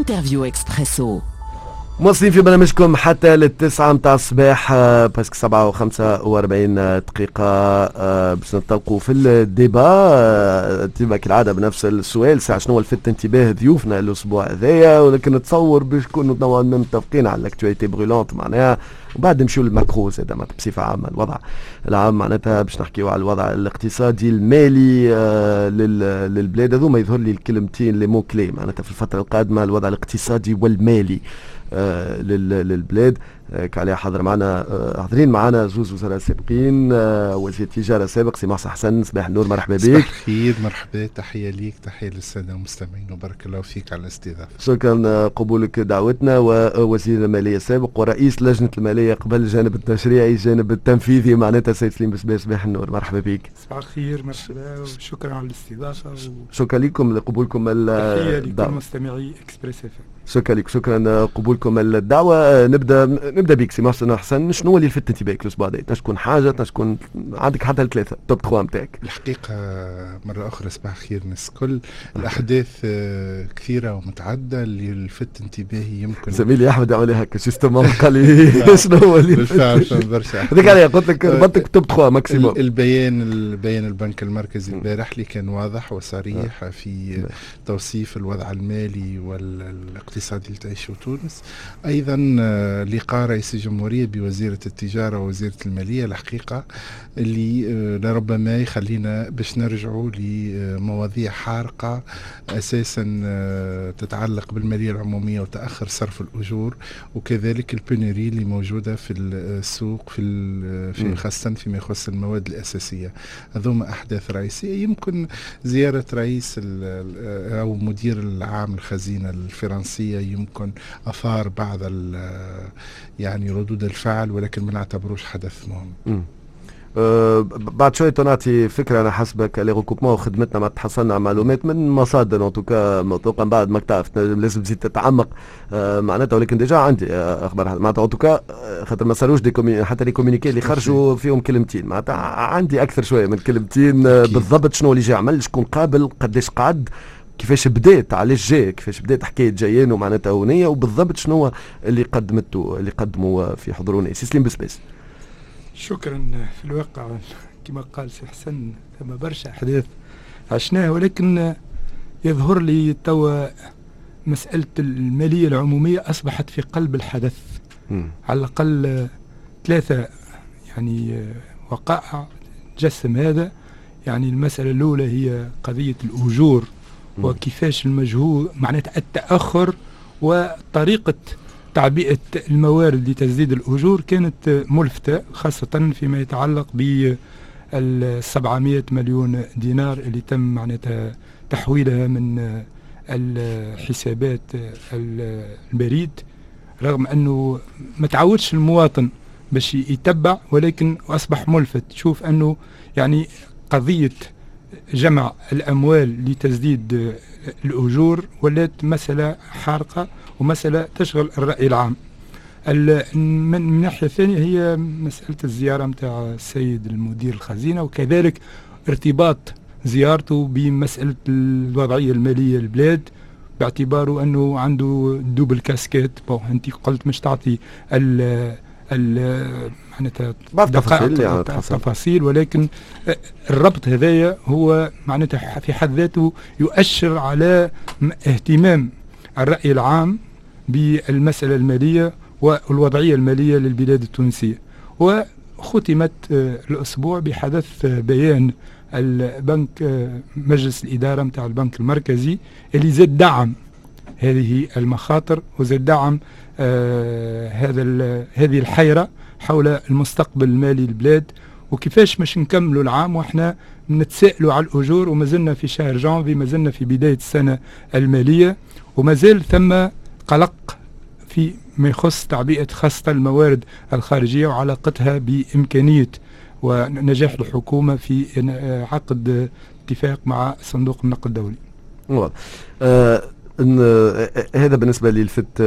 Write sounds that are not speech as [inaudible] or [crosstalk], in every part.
interview Expresso مواصلين في برنامجكم حتى للتسعة متاع الصباح آه، presque سبعة وخمسة وأربعين دقيقة آه، باش ننطلقوا في الديبا آه، ديما كالعادة بنفس السؤال ساعة شنو لفت انتباه ضيوفنا الأسبوع هذايا؟ ولكن نتصور باش نكونوا نوعا ما متفقين على ال actualité brûlante معناها وبعد نمشيو لل macro زاد بصفة عامة الوضع العام معناتها باش نحكيو على الوضع الاقتصادي المالي للبلاد هذوما يظهر لي الكلمتين لي مو كلي معناتها في الفترة القادمة الوضع الاقتصادي والمالي. آه، للبلاد. كعليها حاضر معنا آه، حاضرين معنا زوز وزراء سابقين آه، وزير التجارة السابق سي محسن حسن. صباح النور مرحبا بك. صباح الخير مرحبا تحية ليك تحية للسادة المستمعين وبارك الله فيك على الاستضافة. شكرا قبولك دعوتنا ووزير المالية السابق ورئيس لجنة المالية قبل الجانب التشريعي الجانب التنفيذي معناتها سيد سليم بسباس صباح النور. مرحبا بك. صباح الخير مرحبا وشكرا على الاستضافة و... شكرا لكم لقبولكم تحية لكل مستمعي Express F شكرا لك شكرا قبولكم الدعوة. نبدأ نبدأ بك سي محسن حسن شنو اللي لفت انتباهك الأسبوع هذا تكون حاجة؟ تكون عندك حتى الثلاثة top 3 نتاعك الحقيقة مرة أخرى صباح خير الناس الكل. الأحداث آه، كثيرة ومتعددة اللي لفت انتباهي يمكن زميلي أحمد عمل هكا justement قال لي شنو هو اللي بالفعل برشا. هذيك عليها قلت لك ربطك top 3 maximum البيان البيان البنك المركزي البارح اللي كان واضح وصريح في توصيف الوضع المالي والإقتصادي اللي تعيشه تونس. أيضا آه، لقاء رئيس الجمهورية بوزيرة التجارة ووزيرة المالية الحقيقة اللي آه، لربما يخلينا باش نرجعوا لمواضيع حارقة أساسا آه، تتعلق بالمالية العمومية وتأخر صرف الأجور وكذلك البنري اللي موجودة في السوق في, في خاصة فيما يخص المواد الأساسية. هذوما أحداث رئيسية. يمكن زيارة رئيس أو مدير العام الخزينة الفرنسية يمكن أثار بعض يعني ردود الفعل ولكن ما نعتبروش حدث مهم. أه بعد شوية تنعطي فكرة أنا حسبك les recoupements وخدمتنا ما تحصلنا على من مصادر en tout cas توقع بعد ما تعرف لازم تزيد تتعمق. أه معناتها ولكن déjà عندي أه أخبار. معناتها en tout cas أه، خاطر ما صاروش des حتى les communiqués اللي خرجوا فيهم كلمتين. معناتها عندي أكثر شوية من كلمتين أه، بالضبط شنو اللي جا عمل شكون قابل قداش قعد. كيفاش بدات علاش جا كيفاش بدات حكاية جيان ومعناتها هونيه وبالضبط شنو اللي قدمته اللي قدموا في حضورنا سيسليم بسباس. شكرا في الواقع. كما قال سي حسن ثم برشا أحداث عشناها ولكن يظهر لي توا مسألة المالية العمومية أصبحت في قلب الحدث. م. على الأقل ثلاثة يعني وقائع جسم هذا. يعني المسألة الأولى هي قضية الأجور. وكيفاش المجهود معناتها التأخر وطريقة تعبئة الموارد لتسديد الأجور كانت ملفتة خاصة فيما يتعلق ب 700 مليون دينار اللي تم معناتها تحويلها من الحسابات البريد رغم أنه ما تعودش المواطن باش يتبع ولكن أصبح ملفت. تشوف أنه يعني قضية جمع الأموال لتسديد الأجور ولات مسألة حارقة ومسألة تشغل الرأي العام. من الناحية الثانية هي مسألة الزيارة متاع السيد المدير الخزينة وكذلك ارتباط زيارته بمسألة الوضعية المالية للبلاد باعتباره أنه عنده دوبل كاسكيت. أنت قلت مش تعطي معناتها بعض التفاصيل يعني ولكن الربط هذايا هو معناتها في حد ذاته يؤشر على اهتمام الرأي العام بالمسألة المالية والوضعية المالية للبلاد التونسية. وختمت آه، الأسبوع بحدث بيان البنك آه، مجلس الإدارة متاع البنك المركزي اللي زاد دعم هذه المخاطر وزاد دعم آه هذا هذه الحيرة حول المستقبل المالي للبلاد وكيفاش باش نكملوا العام وإحنا نتسائلوا على الأجور وما زلنا في شهر جانفي ما زلنا في بداية السنة المالية وما زال ثم قلق في ما يخص تعبئة خاصة الموارد الخارجية وعلاقتها بإمكانية ونجاح الحكومة في عقد اتفاق مع صندوق النقد الدولي. واضح. أه هذا بالنسبة اللي لفت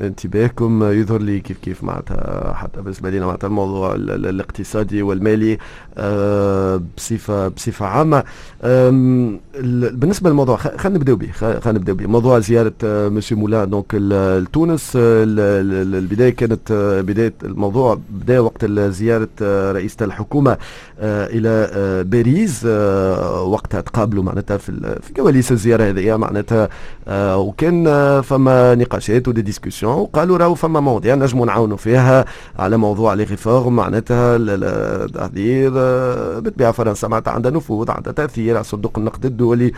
انتباهكم. يظهر لي كيف كيف معناتها حتى بالنسبة لنا معناتها الموضوع الاقتصادي والمالي بصفة بصفة عامة. بالنسبة للموضوع خلينا نبداو به خلينا نبداو به. موضوع زيارة مسيو مولان دونك لتونس البداية كانت بداية الموضوع بدا وقت زيارة رئيسه الحكومة إلى باريس وقتها تقابلوا معناتها في كواليس الزيارة هذه معناتها وكان فما نقاشات و des discussions وقالوا راهو فما مواضيع نجموا نعاونوا فيها على موضوع les réformes معناتها التحضير بالطبيعة فرنسا معناتها عندها نفوذ عندها تأثير على صندوق النقد الدولي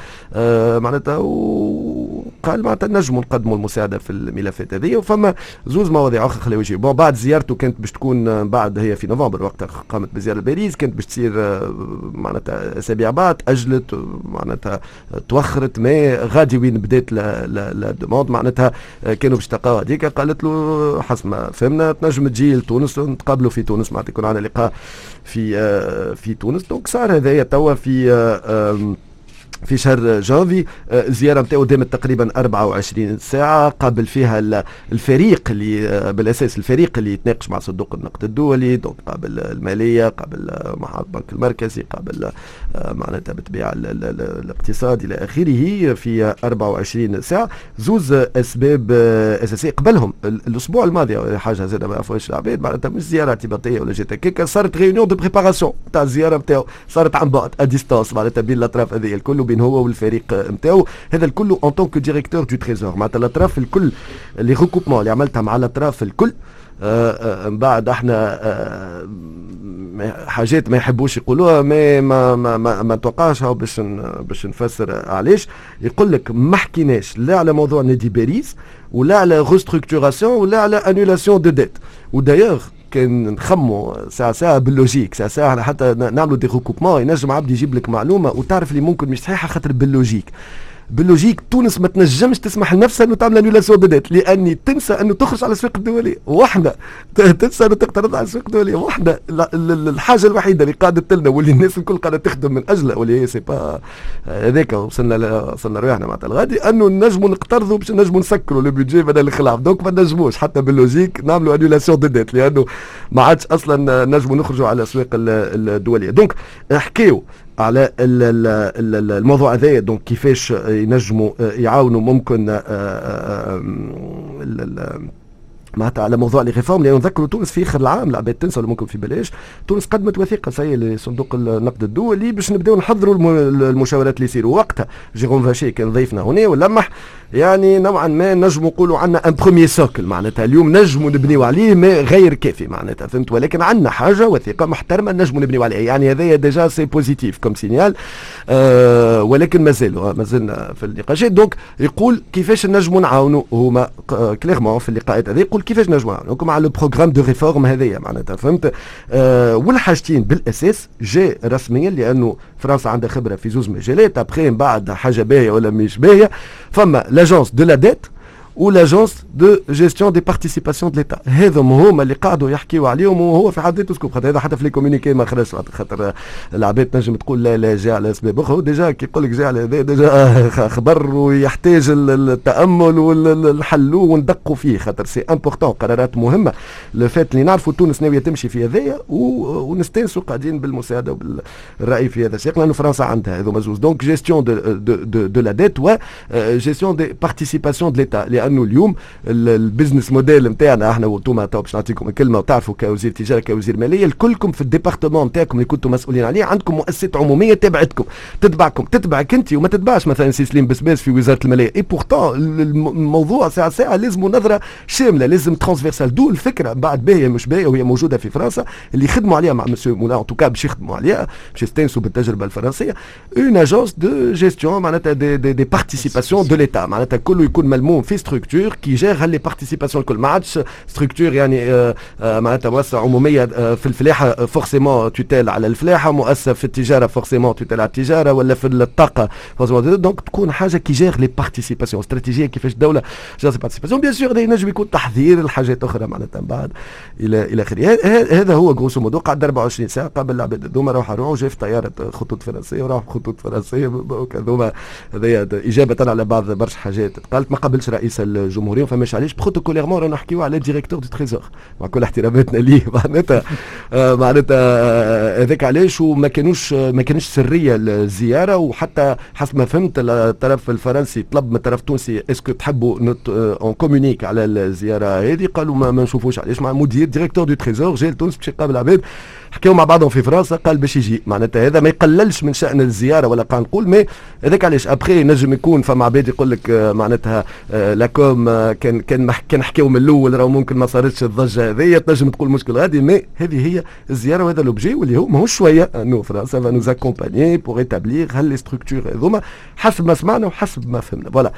معناتها وقال معناتها نجموا نقدموا المساعدة في الملفات هذه وفما زوز مواضيع أخرى خليو يجي bon بعد زيارته كانت باش تكون بعد هي في نوفمبر وقتها قامت بزيارة باريس كانت باش تصير معناتها أسابيع بعد أجلت معناتها توخرت ما غادي وين بدات la demande معناتها كانوا باش تلقاو هذيك قالت له حسب ما فهمنا تنجم تجي لتونس نتقابلوا في تونس. معناتها يكون عندنا لقاء في في تونس. donc صار هذايا توا في في شهر جانفي الزياره آه، نتاعو دامت تقريبا 24 ساعة قابل فيها الفريق اللي آه، بالأساس الفريق اللي يتناقش مع صندوق النقد الدولي donc قابل المالية قابل مع البنك المركزي قابل آه، معناتها بالطبيعة الاقتصاد إلى آخره في 24 ساعة. زوز أسباب أساسية قبلهم الأسبوع الماضي حاجة زاد ما عرفوش العباد معناتها مش زيارة اعتباطية ولا جات هكاك صارت réunion de préparation تاع الزياره نتاعو صارت عن بعد à distance معناتها بين الأطراف هذه الكل بين هو والفريق نتاعو. هذا الكل en tant que directeur du Trésor معناتها الأطراف الكل les recoupements اللي عملتها مع الأطراف الكل آه، آه، من بعد إحنا آه، حاجات ما يحبوش يقولوها ما ما ما, ما, ما توقعش باش باش نفسر علاش يقول لك ما حكيناش لا على موضوع نادي باريس ولا على restructuration ولا على annulation de dette و d'ailleurs كان نخموا ساعة ساعة بال logique ساعة ساعة حتى نعملوا des recoupements ينجم عبد يجيب لك معلومة وتعرف اللي ممكن مش صحيحة خاطر بال logique. بال logique تونس ما تنجمش تسمح لنفسها إنه تعمل annulation dette لاني تنسى إنه تخرج على الأسواق الدولية وحدة. تنسى إنه تقترض على الأسواق الدولية وحدة. الحاجة الوحيدة اللي قادت لنا واللي الناس الكل قاعدة تخدم من أجلها واللي هي C'est pas هذاك وصلنا وصلنا رواحنا معناتها. الغادي إنه نجموا نقترضوا باش نجموا نسكروا ال budget بدل الخلاف. donc ما نجموش حتى بال logique نعملوا annulation dette لأنه ما عادش أصلا نجموا نخرجوا على الأسواق الدولية. donc حكيوا على الموضوع هذايا donc كيفاش ينجموا يعاونوا ممكن آه، آه، آه، معناتها على موضوع les réformes لأنه نذكروا تونس في آخر العام العباد تنسى ولا ممكن في بلاش. تونس قدمت وثيقة سي لصندوق النقد الدولي باش نبداو نحضروا المشاورات اللي يصيروا. وقتها جيروم فاشي كان ضيفنا هنا ولمح يعني نوعا ما نجموا نقولوا عندنا un premier socle معناتها اليوم نجموا نبنيو عليه ما غير كافي معناتها فهمت؟ ولكن عندنا حاجة وثيقة محترمة نجموا نبنيو عليها. يعني هذايا déjà c'est positif comme signal آه ولكن مازالوا مازلنا في النقاشات donc يقول كيفاش نجموا نعاونوا هما clairement في اللقاءات هذه. يقول كيفاش نجموا نعاونوا مع le programme de réforme هذايا معناتها فهمت؟ آه والحاجتين بالأساس جاء رسميا لأنه فرنسا عندها خبرة في زوز مجالات ابخي من بعد حاجة باهية ولا مش باهية فما l'agence de la dette ou l'agence de gestion des participations de l'État. هذم هما اللي قاعدوا يحكيوا عليهم وهو في حد ذاته scoop خاطر هذا حتى في les communiqués ما خرجش خاطر العباد تنجم تقول لا لا جاء على أسباب أخرى. déjà كي يقول لك جاء على déjà خبر ويحتاج التأمل والحل وندقوا فيه. خاطر c'est important قرارات مهمة. le fait اللي نعرفوا تونس ناوية تمشي في هذايا ونستانسوا قاعدين بالمساعدة وبالرأي في هذا السياق. لأنه فرنسا عندها هذوما زوز donc gestion de de de la dette و gestion des participations de l'État لأنه اليوم ال business model نتاعنا إحنا وأنتم باش نعطيكم كلمه وتعرفوا كوزير تجارة كوزير مالية الكلكم في ال département نتاعكم اللي كنتم مسؤولين عليه. عندكم مؤسسات عمومية تبعتكم تتبعكم تتبعك انت وما تتبعش مثلا سي سليم بسباس في وزارة المالية. et pourtant الموضوع ساعة ساعة لازم نظرة شاملة لازم transversale donc الفكرة بعد باهية مش باهية وهي موجودة في فرنسا اللي يخدموا عليها مع مسيو مولا en tout cas باش يخدموا عليها باش يستانسوا بالتجربة الفرنسية. une agence de gestion معناتها des, des, des participations de l'État معناتها كله يكون ملموم في structure qui gère les participations الكل ما عادش structure يعني معناتها مؤسسة عمومية في الفلاحه forcément tutelle على الفلاحه مؤسسة في التجارة forcément tutelle على التجارة. ولا في الطاقة donc تكون حاجة qui gère les participations stratégiques كيفاش الدولة جات participations bien sûr ينجم يكون تحذير الحاجات أخرى معناتها بعد إلى إلى آخره. هذا هو grosso modo قعد 24 ساعة قبل العباد هذوما روح روحوا جا في طيارة خطوط فرنسية. وراح خطوط فرنسية هذوما هذايا إجابة على بعض برشا حاجات. قالت ما قبلش رئيس الجمهوريه فماش علاش protocolairement رانا نحكيو على directeur du Trésor. مع كل احتراماتنا ليه؟ [laughs] معناتها آه، معناتها آه، هذاك علاش؟ وما كانوش ما كانش سرية الزياره وحتى حسب ما فهمت الطرف الفرنسي طلب من الطرف التونسي est-ce que تحبوا on communique على الزيارة هذه؟ قالوا ما, ما نشوفوش. علاش؟ مع مدير directeur du Trésor جاي لتونس باش يقابل العباد حكيوا مع بعضهم في فرنسا قال باش يجي. معناتها هذا ما يقللش من شأن الزيارة ولا قاعد نقول mais هذاك علاش ابخي نجم يكون فما عباد يقول لك آه، معناتها آه، لاكوم آه، كان كان كان حكيوا من الأول راهو ممكن ما صارتش الضجة هذه تنجم تقول مشكل غادي mais هذه هي الزيارة وهذا l'objet واللي هو ماهوش شوية. انه فرنسا va nous accompagner pour établir هل les structures هذوما حسب ما سمعنا وحسب ما فهمنا. voilà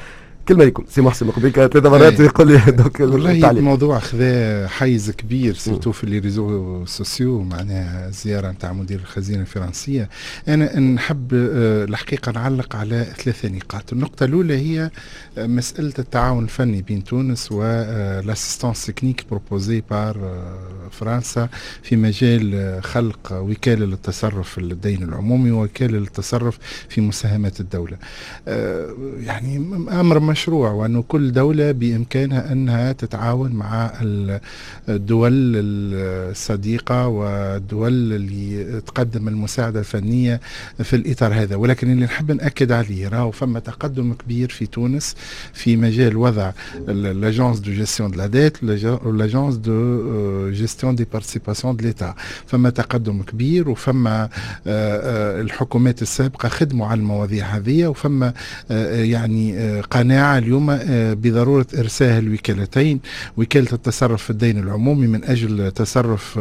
كلمة لكم سي محسن قبيك ثلاث مرات يقول لي [laughs] دوك والله الموضوع خذا حيز كبير surtout في les réseaux sociaux معناها زيارة نتاع مدير الخزينة الفرنسية. أنا نحب آه، الحقيقة نعلق على ثلاثة نقاط. النقطة الأولى هي آه، مسألة التعاون الفني بين تونس وال assistance technique proposée par فرنسا في مجال خلق وكالة للتصرف في الدين العمومي ووكاله للتصرف في مساهمات الدولة. آه، يعني أمر مشروع وأنه كل دولة بإمكانها أنها تتعاون مع الدول الصديقة والدول اللي تقدم المساعدة الفنية في الإطار هذا. ولكن اللي نحب نأكد عليه راهو فما تقدم كبير في تونس في مجال وضع l'agence de gestion de la dette l'agence de gestion des participations de l'État فما تقدم كبير وفما آه، آه، الحكومات السابقة خدموا على المواضيع هذه وفما آه، يعني قناعة اليوم آه، بضرورة إرساء الوكالتين وكالة التصرف في الدين العمومي من أجل تصرف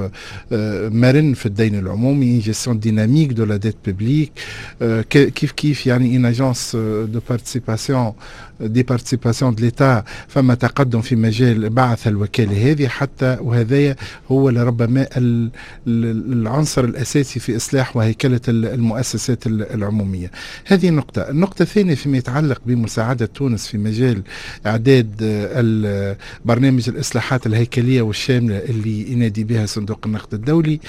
آه، مرن في الدين العمومي gestion dynamique de la dette publique كيف كيف يعني une agence de participation des participations de l'État فما تقدم في مجال بعث الوكالة هذه حتى وهذا هو لربما العنصر الأساسي في إصلاح وهيكلة المؤسسات العمومية. هذه نقطة. النقطة الثانية فيما يتعلق بمساعدة تونس في مجال إعداد برنامج الإصلاحات الهيكلية والشاملة اللي ينادي بها صندوق النقد الدولي.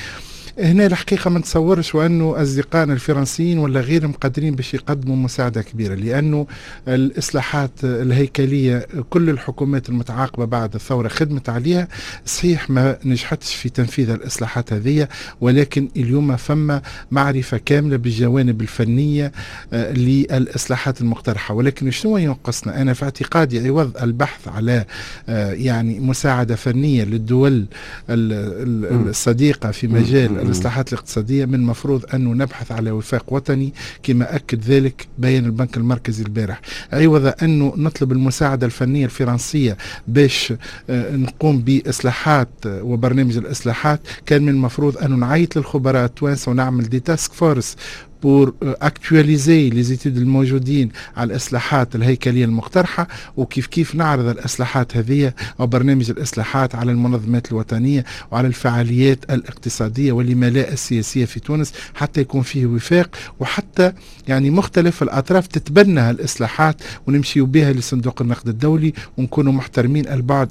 هنا الحقيقة ما نتصورش وأنه أصدقائنا الفرنسيين ولا غيرهم قادرين باش يقدموا مساعدة كبيرة لأنه الإصلاحات الهيكلية كل الحكومات المتعاقبة بعد الثورة خدمت عليها. صحيح ما نجحتش في تنفيذ الإصلاحات هذه ولكن اليوم فما معرفة كاملة بالجوانب الفنية آه، للإصلاحات المقترحة. ولكن شنو ينقصنا؟ أنا في اعتقادي عوض البحث على آه، يعني مساعدة فنية للدول الصديقة في مجال الاصلاحات الاقتصادية من المفروض أنه نبحث على وفاق وطني كما أكد ذلك بيان البنك المركزي البارح. عوض أنه نطلب المساعدة الفنية الفرنسية باش آه، نقوم بإصلاحات وبرنامج الإصلاحات كان من المفروض أنه نعيط للخبراء التوانسة ونعمل des task forces. pour actualiser les études الموجودين على الإصلاحات الهيكلية المقترحة وكيف كيف نعرض الإصلاحات هذه أو برنامج الإصلاحات على المنظمات الوطنية وعلى الفعاليات الاقتصادية والملاء السياسية في تونس حتى يكون فيه وفاق وحتى يعني مختلف الأطراف تتبنى الإصلاحات ونمشي بها لصندوق النقد الدولي ونكونوا محترمين البعد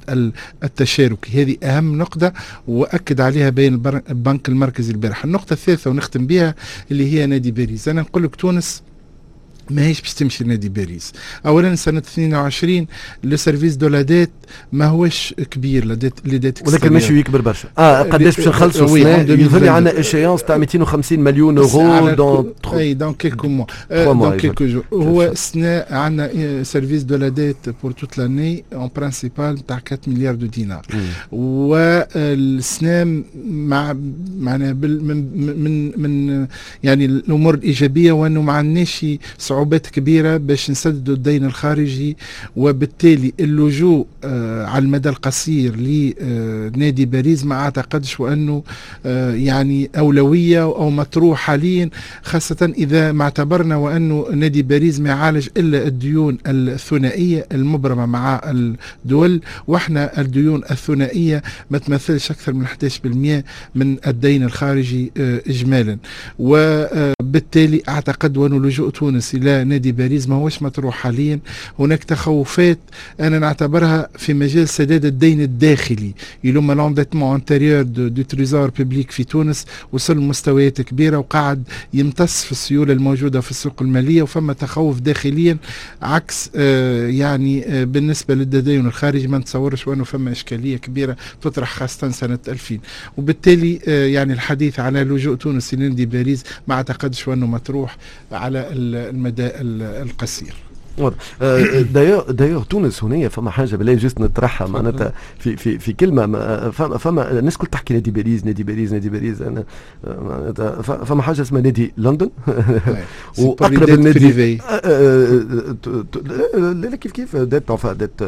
التشاركي. هذه أهم نقطة وأكد عليها بين البنك المركزي البارح النقطة الثالثة ونختم بها اللي هي نادي باريس أنا نقول لك تونس ماهيش باش تمشي لنادي باريس اولا سنه 22 لو سيرفيس دو لاديت ما هوش كبير لديت لديت ولكن ماشي يكبر برشا آه قداش باش نخلصوا يظهر لي عندنا ايشيونس تاع 250 مليون اورو دون اي دون كيلكو موا دون كيلكو جو هو السنة عندنا سيرفيس دو لاديت بور توت لاني اون برانسيبال تاع 4 مليار دو دينار والسنة مع معنا من من من يعني الأمور الايجابيه وانه ما عندناش صعوبات كبيرة باش نسددوا الدين الخارجي وبالتالي اللجوء آه على المدى القصير لنادي باريس ما أعتقدش وأنه آه يعني أولوية أو مطروح حاليا خاصة إذا ما اعتبرنا وأنه نادي باريس ما يعالج إلا الديون الثنائية المبرمة مع الدول وإحنا الديون الثنائية ما تمثلش أكثر من 11% من الدين الخارجي آه اجمالا. وبالتالي أعتقد وأنه لجوء تونس إلى نادي باريس ما هوش مطروح حاليا. هناك تخوفات أنا نعتبرها في مجال سداد الدين الداخلي. اليوم l'endettement intérieur du Trésor public في تونس وصل لمستويات كبيرة وقاعد يمتص في السيولة الموجودة في السوق المالية وفما تخوف داخليا عكس آه يعني آه بالنسبة للتدين الخارجي. ما نتصورش وأنه فما إشكالية كبيرة تطرح خاصة سنة 2000 وبالتالي آه يعني الحديث على لجوء تونس لنادي باريس ما أعتقدش وأنه مطروح على المدى القصير. واضح. دايوغ دايوغ تونس هنا فما حاجة بالله juste نطرحها معناتها في في في كلمة فما فما الناس كل تحكي نادي باريس نادي باريس نادي باريس أنا معناتها فما حاجة اسمها نادي لندن. [laughs] وأقرب النادي لا كيف كيف؟ ديت انفا ديت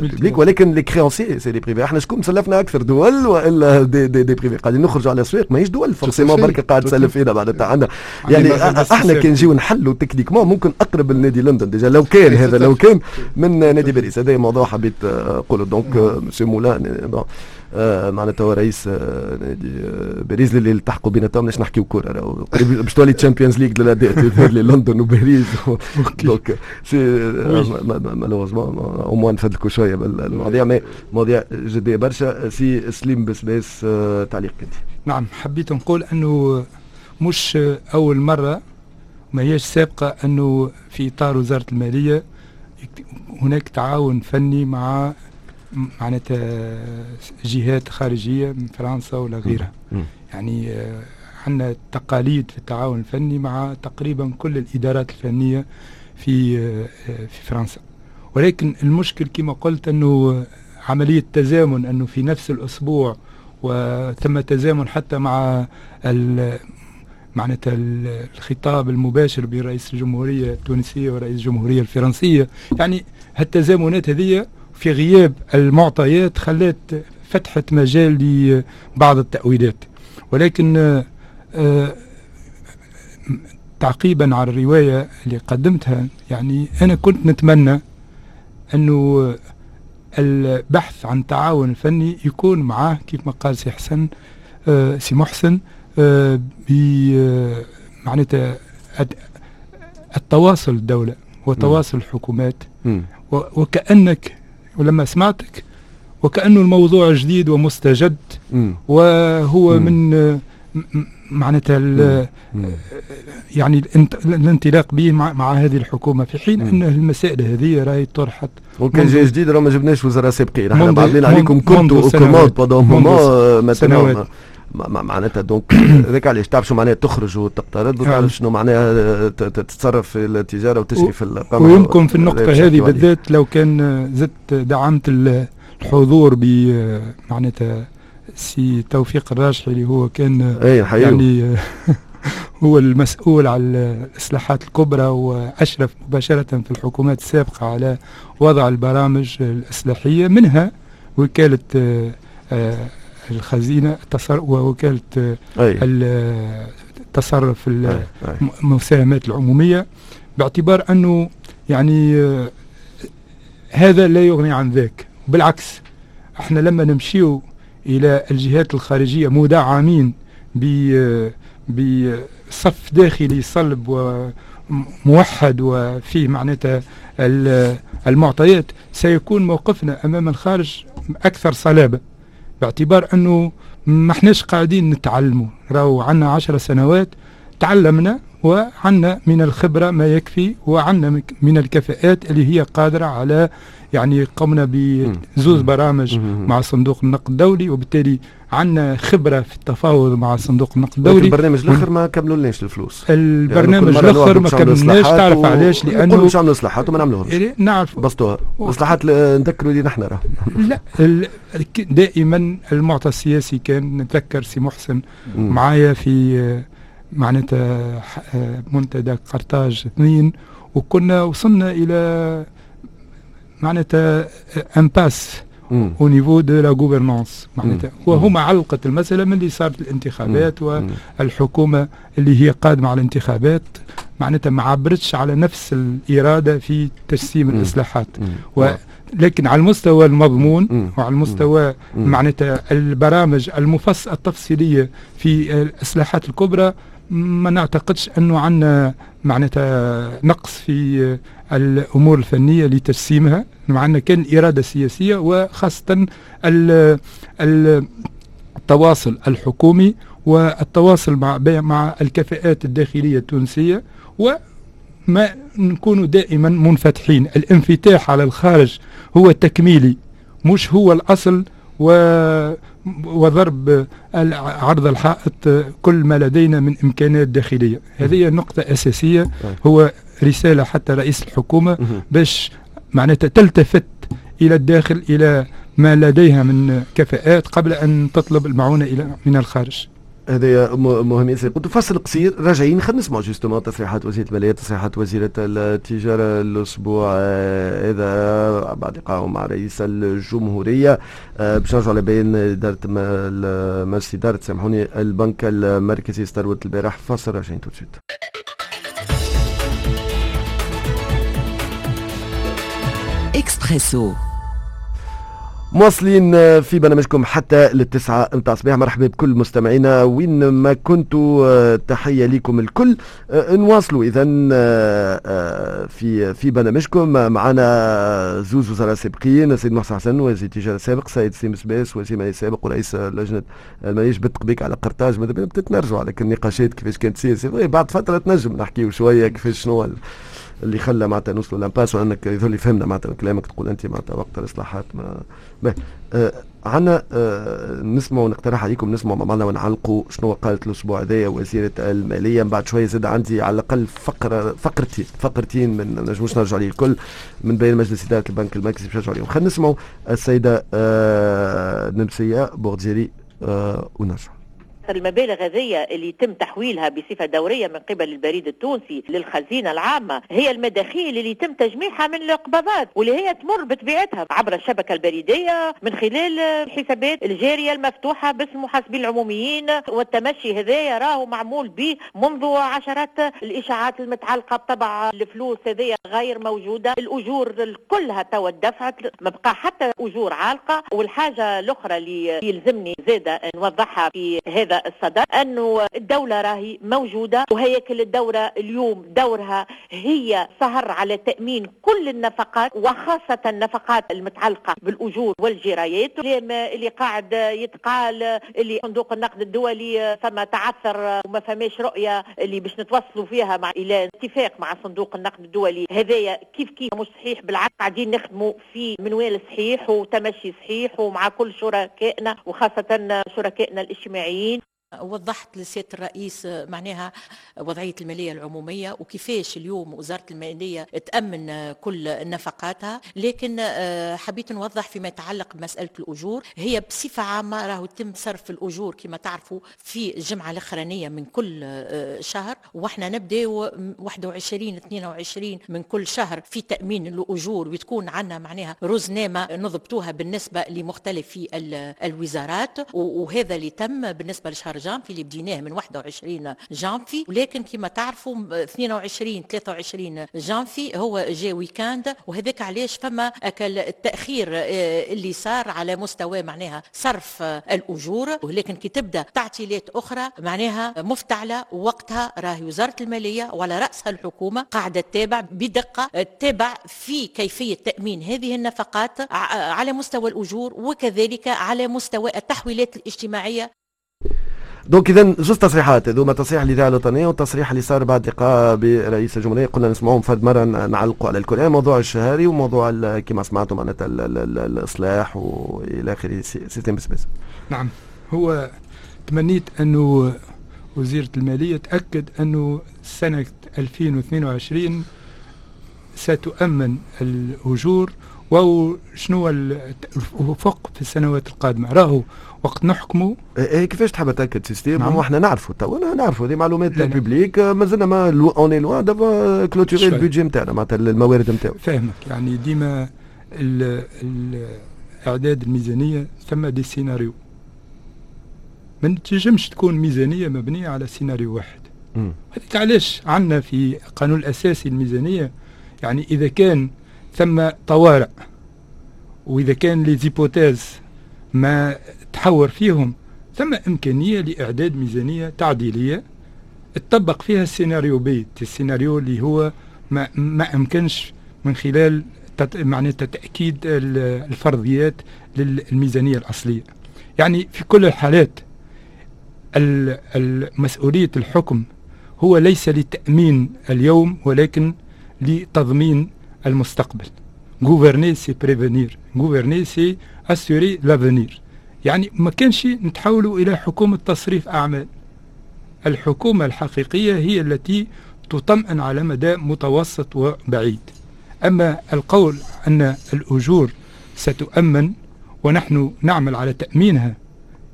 بيبليك ولكن لي كريونسي سي لي بريفي إحنا شكون مسلفنا أكثر دول وإلا دي دي, دي بريفي قاعدين نخرجوا على الاسواق ماهيش دول فورسيمون برك قاعد تسلف فينا معناتها عندنا يعني إحنا كي نجيو نحلوا تكنيكمون ممكن أقرب لنادي لندن. ديجا لو كان [laughs] هذا لو كان من نادي باريس. هذا موضوع حبيت أقوله. دونك مسي مولان معناتها هو رئيس نادي باريس اللي التحقوا بينا تو باش نحكيو كورة قريب باش تولي Champions League للاداء لندن وباريس. donc c'est malheureusement au moins نفدلكوا شوية بالمواضيع mais مواضيع جدية برشا. سي سليم بسباس تعليق أنت. نعم. حبيت نقول أنه مش أول مرة ما هيش سابقة أنه في إطار وزارة المالية هناك تعاون فني مع معناتها جهات خارجية من فرنسا ولا غيرها. يعني عندنا تقاليد في التعاون الفني مع تقريبا كل الإدارات الفنية في في فرنسا. ولكن المشكل كما قلت أنه عملية تزامن أنه في نفس الأسبوع وثم تزامن حتى مع معناتها الخطاب المباشر بين رئيس الجمهورية التونسية ورئيس الجمهورية الفرنسية. يعني هالتزامنات هذه في غياب المعطيات خلت فتحت مجال لبعض التأويلات. ولكن آه تعقيبا على الرواية اللي قدمتها يعني أنا كنت نتمنى أنه البحث عن تعاون فني يكون معاه كيف ما قال سي حسن آه سي محسن معناتها التواصل الدولة وتواصل الحكومات. وكأنك ولما سمعتك وكأنه الموضوع جديد ومستجد. وهو من معناتها يعني الانطلاق به مع, مع هذه الحكومة. في حين أن المسائل هذه راهي طرحت وكان جاي جديد راه ما جبناش وزراء سابقين. إحنا بعدين عليكم كنتوا اوكومود بادون مومون مثلا معناتها donc [coughs] هذاك علاش تعرف شو معناها تخرج وتقترض وتعرف شنو معناها تتصرف في التجارة وتشري في القمر ويمكن في النقطة هذه بالذات لو كان زدت دعمت الحضور ب معناتها سي توفيق الراجحي اللي هو كان أي يعني [laughs] هو المسؤول على الإصلاحات الكبرى وأشرف مباشرة في الحكومات السابقة على وضع البرامج الإصلاحية منها وكالة الخزينة ووكالة التصرف المساهمات العمومية باعتبار أنه يعني هذا لا يغني عن ذاك. بالعكس إحنا لما نمشيو إلى الجهات الخارجية مدعمين بصف داخلي صلب وموحد وفيه معناتها المعطيات سيكون موقفنا أمام الخارج أكثر صلابة. باعتبار انه ما احناش قاعدين نتعلموا. راهو عندنا عشر سنوات تعلمنا وعندنا من الخبرة ما يكفي وعندنا من الكفاءات اللي هي قادرة على يعني قمنا بزوز برامج مع صندوق النقد الدولي وبالتالي عندنا خبرة في التفاوض مع صندوق النقد الدولي. البرنامج الأخر ما كملولناش الفلوس. البرنامج يعني الأخر ما كملناش. تعرف علاش لأنه مش عملوا اصلاحات وما نعملوهمش. نعرف. بسطوها. الاصلاحات نذكروا لي نحن راه لا دائما المعطى السياسي كان نتذكر سي محسن معايا في معناتها منتدى قرطاج اثنين. وكنا وصلنا إلى معناتها impasse au niveau de la gouvernance معناتها وهما علقت المساله من اللي صارت الانتخابات والحكومة اللي هي قادمه على الانتخابات معناتها ما عبرتش على نفس الإرادة في تجسيم الإصلاحات. لكن على المستوى المضمون وعلى المستوى معناتها البرامج المفصلة التفصيلية في الإصلاحات الكبرى ما نعتقدش أنه عندنا معناتها نقص في الأمور الفنية لتجسيمها معنا كان إرادة سياسية وخاصة التواصل الحكومي والتواصل مع مع الكفاءات الداخلية التونسية و ما نكون دائما منفتحين. الانفتاح على الخارج هو تكميلي مش هو الأصل و وضرب عرض الحائط كل ما لدينا من إمكانات داخلية. هذه نقطة أساسية طيب. هو رسالة حتى رئيس الحكومة باش معناتها تلتفت إلى الداخل إلى ما لديها من كفاءات قبل أن تطلب المعونة إلى من الخارج. هذا مهم ياسر. قلت فصل قصير. راجعين خلينا نسمعوا justement تصريحات وزيرة الماليه تصريحات وزيرة التجارة الأسبوع آه، هذا بعد لقائه مع رئيس الجمهورية آه، باش نرجعوا على بين اداره مجلس إدارة سامحوني البنك المركزي استروت البارح. فاصل راجعين تو اكسبريسو مواصلين في برنامجكم حتى للتسعة متاع الصباح مرحبا بكل مستمعينا وين ما كنتوا. تحية لكم الكل. نواصلوا إذا في في برنامجكم. معنا زوز وزراء سابقين سيد محسن حسن وزير التجارة السابق سيد سليم بسباس وزير المالية السابق ورئيس لجنة المالية جبت بك على قرطاج. ماذا بينا؟ نرجعوا على النقاشات كيفاش كانت تصير بعد فترة تنجم نحكيو شوية كيفاش شنو اللي خلى معناتها نوصلوا l'impasse وانك يظهر لي فهمنا معناتها كلامك تقول أنت معناتها وقت الإصلاحات ما آه عنا آه نسمع ونقترح عليكم نسمع مع بعضنا ونعلقوا شنو قالت الأسبوع هذايا وزيرة الماليه من بعد شوية زاد عندي على الأقل فقره فقرتين فقرتين من نجموش نرجع عليه الكل. من بين مجلس إدارة البنك المركزي باش نرجع عليهم خلينا نسمعوا السيدة آه نمسية بوردجيري آه ونرجع المبالغ هذه اللي يتم تحويلها بصفة دورية من قبل البريد التونسي للخزينة العامة هي المداخيل اللي يتم تجميعها من القبضات واللي هي تمر بطبيعتها عبر الشبكة البريدية من خلال الحسابات الجارية المفتوحة باسم المحاسبين العموميين والتمشي هذايا راهو معمول به منذ عشرات الإشاعات المتعلقة بطبع الفلوس هذه غير موجودة. الأجور كلها توا دفعت ما بقى حتى أجور عالقة. والحاجة الأخرى اللي يلزمني زادة نوضحها في هذا الصدد أنه الدولة راهي موجودة وهيكل الدولة اليوم دورها هي سهر على تأمين كل النفقات وخاصة النفقات المتعلقة بالأجور والجرايات اللي قاعد يتقال اللي صندوق النقد الدولي فما تعثر وما فماش رؤية اللي باش نتوصلوا فيها مع إلى اتفاق مع صندوق النقد الدولي. هذايا كيف كيف مش صحيح؟ بالعكس قاعدين نخدموا في منوال صحيح وتمشي صحيح ومع كل شركائنا وخاصة شركائنا الاجتماعيين. وضحت لسيادة الرئيس معناها وضعية المالية العمومية وكيفاش اليوم وزارة المالية تأمن كل نفقاتها. لكن آه، حبيت نوضح فيما يتعلق بمسألة الأجور. هي بصفة عامة راهو يتم صرف الأجور كما تعرفوا في الجمعة الأخرانية من كل آه، شهر. وإحنا نبدأ 21 22 من كل شهر في تأمين الأجور وتكون عندنا معناها رزنامه نضبطوها بالنسبة لمختلف الوزارات. وهذا اللي تم بالنسبة لشهر جانفي اللي بديناه من 21 جانفي. ولكن كما تعرفوا 22 23 جانفي هو جا week-end. وهذاك علاش فما التأخير آه، اللي صار على مستوى معناها صرف الأجور. ولكن كي تبدأ تعطيلات أخرى معناها مفتعلة وقتها راهي وزارة المالية وعلى رأسها الحكومة قاعدة تتابع بدقة تتابع في كيفية تأمين هذه النفقات على مستوى الأجور وكذلك على مستوى التحويلات الاجتماعية. donc اذا زوج تصريحات هذوما تصريح الاذاعه الوطنيه والتصريح اللي صار بعد لقاء برئيس الجمهورية. قلنا نسمعوهم فد مرة نعلقوا على الكل موضوع الشهري وموضوع كما سمعتوا معناتها الإصلاح وإلى آخره سيستم بس نعم. هو تمنيت أنه وزيرة المالية تأكد أنه سنة 2022 ستؤمن الأجور وشنو الافق في السنوات القادمة. راهو وقت نحكموا إيه كيفاش تحب تأكد سيستيم نعم. إحنا نعرفوا تو نعرفوا هذه معلومات لا، لا. بيبليك مازلنا ما اون اي لوان دافا كلوتوري. البيدجي نتاعنا معناتها الموارد نتاعو فاهمك يعني ديما ال- ال- إعداد الميزانية ثم دي سيناريو ما تنجمش تكون ميزانية مبنية على سيناريو واحد. هذيك علاش عندنا في القانون الأساسي الميزانية يعني إذا كان ثم طوارئ وإذا كان les hypothèses ما تحور فيهم ثم إمكانية لإعداد ميزانية تعديلية. تطبق فيها السيناريو بي السيناريو اللي هو ما ما إمكنش من خلال تت معناتها تاكيد ال- الفرضيات للميزانية الأصلية. يعني في كل الحالات ال- ال- مسؤوليه الحكم هو ليس لتأمين اليوم ولكن لتضمين المستقبل. Gouverner c'est prévenir. Gouverner c'est assurer l'avenir. يعني ما كانش نتحولوا إلى حكومة تصريف أعمال. الحكومة الحقيقية هي التي تطمئن على مدى متوسط وبعيد. أما القول أن الأجور ستؤمن ونحن نعمل على تأمينها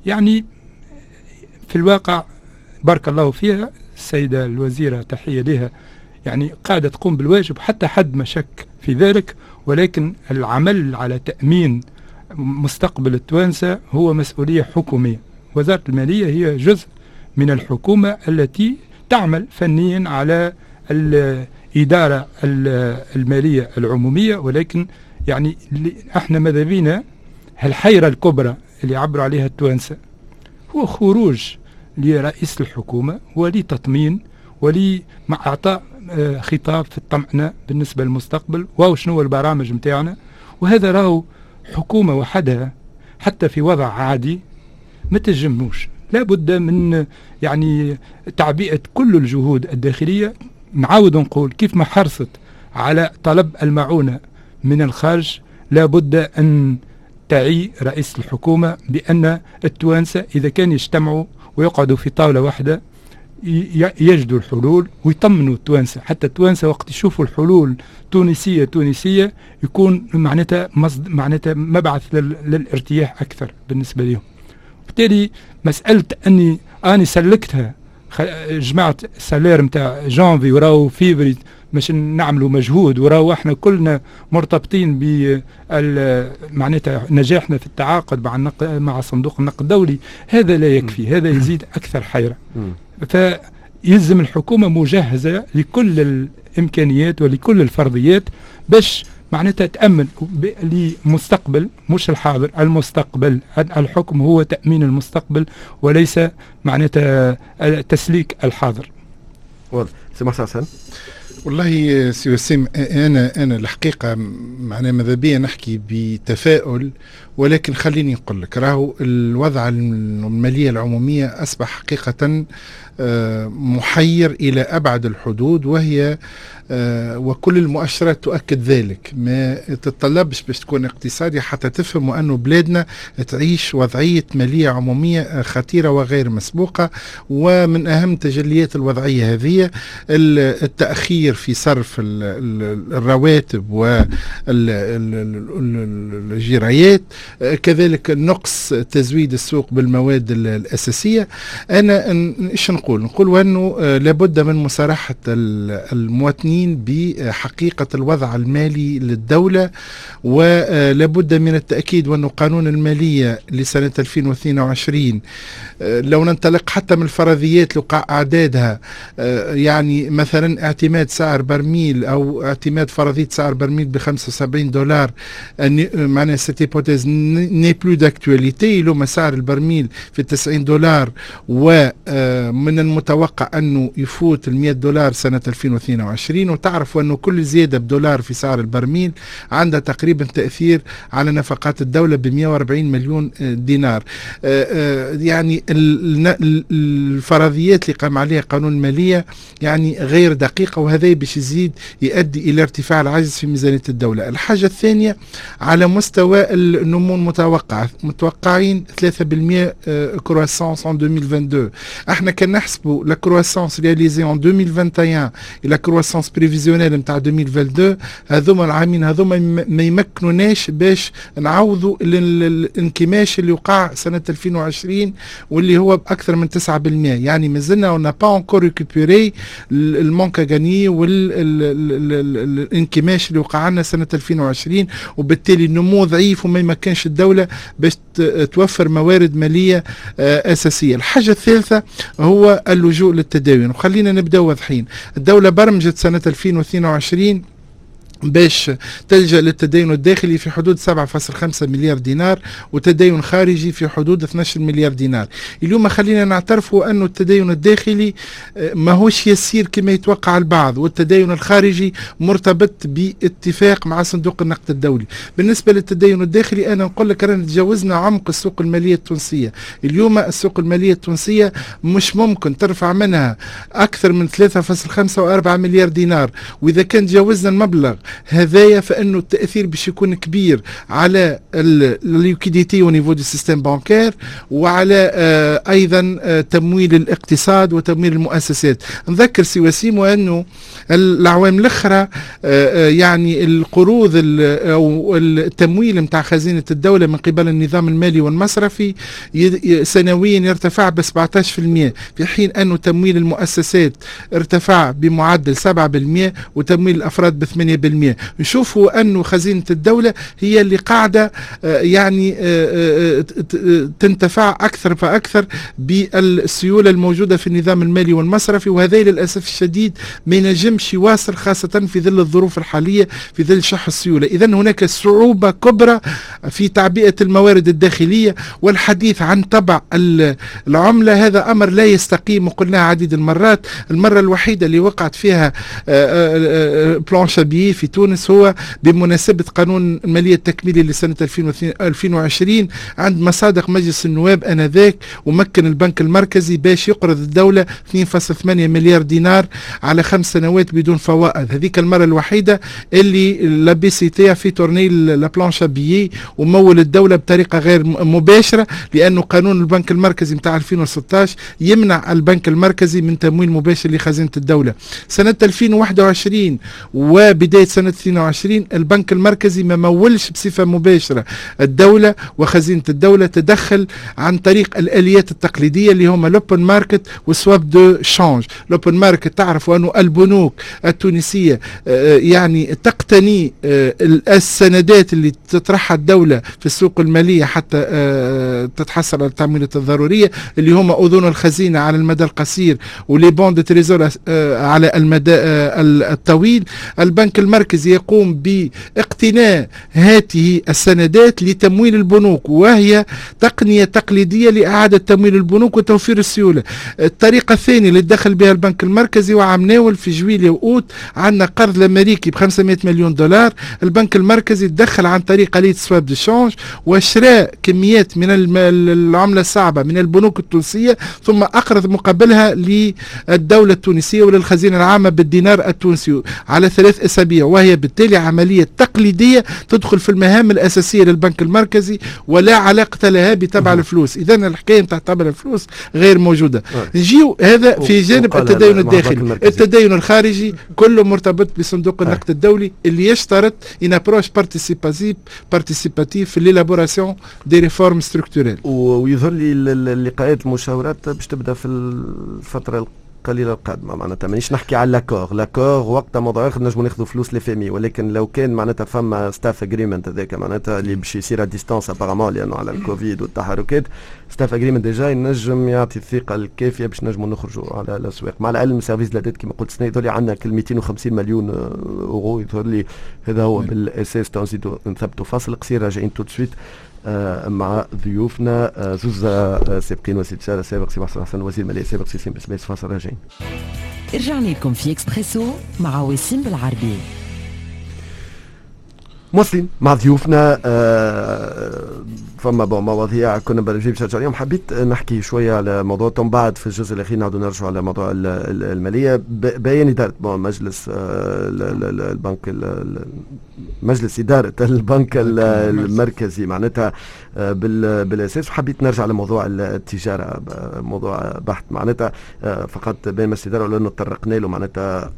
يعني في الواقع بارك الله فيها السيده الوزيرة تحية لها يعني قاعدة تقوم بالواجب حتى حد ما شك في ذلك ولكن العمل على تأمين مستقبل التوانسة هو مسؤولية حكومية. وزارة المالية هي جزء من الحكومة التي تعمل فنيا على الإدارة ال- المالية العمومية. ولكن يعني إحنا ماذا بينا الحيرة الكبرى اللي عبروا عليها التوانسة هو خروج لرئيس الحكومة ولتطمين ولمع اعطاء آه، خطاب في الطمأنة بالنسبة للمستقبل. واو شنو البرامج متاعنا؟ وهذا راهو حكومة وحدها حتى في وضع عادي ما تجموش لابد من يعني تعبئة كل الجهود الداخلية. نعاود نقول كيف ما حرصت على طلب المعونة من الخارج لابد أن تعي رئيس الحكومة بأن التوانسة إذا كان يجتمعوا ويقعدوا في طاولة واحدة يجدوا الحلول ويطمنوا التوانسة. حتى التوانسة وقت يشوفوا الحلول تونسية تونسية يكون معناتها مصد معناتها مبعث لل- للارتياح أكثر بالنسبة لهم بالتالي مسألة أني أنا سلكتها جمعت salaires نتاع جانفي وراو فيفري باش نعملوا مجهود وراو إحنا كلنا مرتبطين ب معناتها نجاحنا في التعاقد مع النق... مع صندوق النقد الدولي هذا لا يكفي هذا يزيد أكثر حيرة. فيلزم الحكومة مجهزة لكل الإمكانيات ولكل الفرضيات باش معناتها تأمن ب- لمستقبل مش الحاضر المستقبل. الحكم هو تأمين المستقبل وليس معناتها تسليك الحاضر. واضح. سي محسن حسن. والله سي وسيم أنا أنا الحقيقة معناها ماذا بيا نحكي بتفاؤل ولكن خليني نقول لك راهو الوضع المالية العمومية أصبح حقيقة محير إلى أبعد الحدود وهي آه، وكل المؤشرات تؤكد ذلك. ما تتطلبش باش تكون اقتصادي حتى تفهم انه بلادنا تعيش وضعية مالية عمومية آه، خطيرة وغير مسبوقة. ومن أهم تجليات الوضعية هذه ال- التأخير في صرف ال- ال- الرواتب والجرايات كذلك نقص تزويد السوق بالمواد ال- الأساسية. أنا ن- إيش نقول. نقول انه آه، لابد من مصارحه ال- المواطنين بحقيقة الوضع المالي للدولة ولابد من التأكيد وأنه قانون المالية لسنة 2022 آه، لو ننطلق حتى من الفرضيات أعدادها آه، يعني مثلا اعتماد سعر برميل أو اعتماد فرضية سعر برميل ب 75 دولار معناها cette hypothèse n'est plus d'actualité لو سعر البرميل في 90 دولار ومن المتوقع أنه يفوت ال 100 دولار سنة 2022 وتعرفوا أنه كل زيادة بدولار في سعر البرميل عندها تقريبا تأثير على نفقات الدولة ب 140 مليون آه، دينار. آه، آه، يعني ال- ال- الفرضيات اللي قام عليها قانون المالية يعني غير دقيقة وهذا باش يزيد يؤدي إلى ارتفاع العجز في ميزانية الدولة. الحاجة الثانية على مستوى النمو المتوقع متوقعين 3% كرواسونس en 2022 إحنا كان نحسبوا لا كرواسونس رياليزي en 2021 et la croissance prévisionnelle نتاع 2022 هذوما العامين هذوما ما يمكنوناش باش نعوضوا الانكماش اللي وقع سنة 2020 واللي هو بأكثر من 9% يعني مازلنا on n'a pas encore récupéré le manque à gagner والانكماش اللي وقع لنا سنة 2020 وبالتالي النمو ضعيف وما يمكنش الدولة باش توفر موارد مالية آه، أساسية. الحاجة الثالثة هو اللجوء للتداول وخلينا نبدأ واضحين. الدولة برمجت سنة 2022 باش تلجأ للتدين الداخلي في حدود 7.5 مليار دينار وتدين خارجي في حدود 12 مليار دينار. اليوم خلينا نعترفوا أن التدين الداخلي آه، ماهوش يسير كما يتوقع البعض والتدين الخارجي مرتبط باتفاق مع صندوق النقد الدولي. بالنسبة للتدين الداخلي أنا نقول لك رانا تجاوزنا عمق السوق المالية التونسية. اليوم السوق المالية التونسية مش ممكن ترفع منها أكثر من 3.5 و4 مليار دينار. وإذا كان تجاوزنا المبلغ هذايا فإنه التأثير باش يكون كبير على la liquidité au niveau du système bancaire وعلى آه أيضا آه تمويل الاقتصاد وتمويل المؤسسات. نذكر سي وسيم وأنه الأعوام الأخرى آه، يعني القروض أو التمويل نتاع خزينة الدولة من قبل النظام المالي والمصرفي سنويا يرتفع ب 17% في حين أنه تمويل المؤسسات ارتفع بمعدل 7% وتمويل الأفراد ب 8% نشوفوا أنه خزينة الدولة هي اللي قاعدة آه، يعني آه، آه، تنتفع أكثر فأكثر بالسيولة الموجودة في النظام المالي والمصرفي وهذا للأسف الشديد ما ينجمش يواصل خاصة في ظل الظروف الحالية في ظل شح السيولة. إذا هناك صعوبة كبرى في تعبئة الموارد الداخلية والحديث عن طبع العملة. هذا أمر لا يستقيم وقلناه عديد المرات. المرة الوحيدة اللي وقعت فيها بلان شابيه في تونس هو بمناسبة قانون المالية التكميلي لسنة 2020 عند مصادق مجلس النواب آنذاك ومكن البنك المركزي باش يقرض الدولة 2.8 مليار دينار على خمس سنوات بدون فوائد. هذيك المرة الوحيدة اللي la BCT fait tourner la planche à billets ومول الدولة بطريقة غير مباشرة لأنه قانون البنك المركزي متاع 2016 يمنع البنك المركزي من تمويل مباشر لخزينة الدولة. سنة 2021 وبداية سنة 22 البنك المركزي ما مولش بصفة مباشرة. الدولة وخزينة الدولة تدخل عن طريق الآليات التقليدية اللي هما l'open market و swap de change l'open market تعرفوا أنه البنوك التونسية آه، يعني تقتني آه، السندات اللي تطرحها الدولة في السوق المالية حتى آه، تتحصل على التمويلات الضرورية اللي هما أذون الخزينة على المدى القصير و les bons de trésor على المدى الطويل. البنك المركزي يقوم باقتناء هذه السندات لتمويل البنوك وهي تقنية تقليدية لإعادة تمويل البنوك وتوفير السيولة. الطريقة الثانية اللي دخل بها البنك المركزي وعم ناول في جويلية وأوت عندنا قرض الأمريكي ب 500 مليون دولار. البنك المركزي تدخل عن طريق آلية سواب دي شانج وشراء كميات من العملة الصعبة من البنوك التونسية ثم أقرض مقابلها للدولة التونسية وللخزينة العامة بالدينار التونسي على ثلاث أسابيع. وهي بالتالي عملية تقليدية تدخل في المهام الأساسية للبنك المركزي ولا علاقة لها بطبع الفلوس. إذا الحكاية نتاع طبع الفلوس غير موجودة. نجيو هذا في جانب التدين الداخلي. التدين الخارجي كله مرتبط بصندوق النقد الدولي اللي يشترط une approche participative participative في l'élaboration des réformes structurelles ويظهر لي اللقاءات المشاورات باش تبدأ في الفترة القليله القادمه معناتها مانيش نحكي على l'accord l'accord وقتها موضوع آخر نجموا ناخذوا فلوس لي ولكن لو كان معناتها فما staff agreement هذاك معناتها اللي باش يصير distance apparemment لأنه على الكوفيد والتحركات staff agreement déjà ينجم يعطي الثقة الكافية باش نجموا نخرجوا على الأسواق. مع العلم service la dette كما قلت سنه يظهر لي عندنا كل 250 مليون أورو يظهر لي هذا هو بالأساس نزيدوا نثبتوا فاصل قصير راجعين tout de suite مع ضيوفنا آه، زوز آه، سابقين وسيد شارع سابق سي محسن حسن وزير المالية سابق سي بسبيس فاصل راجعين. رجعنا لكم في اكسبريسو مع وسيم بالعربي. موصلين مع ضيوفنا آه فما بون مواضيع كنا بنجيب شجر اليوم. حبيت نحكي شوية على موضوع ثم بعد في الجزء الأخير نعود نرجع على موضوع المالية. بيان إدارة مجلس آه، البنك مجلس إدارة البنك المركزي. معناتها بالأساس وحبيت نرجع لموضوع التجارة موضوع بحث. معناتها آه، فقط بين مجلس الاداره لأنه تطرقنا له معناتها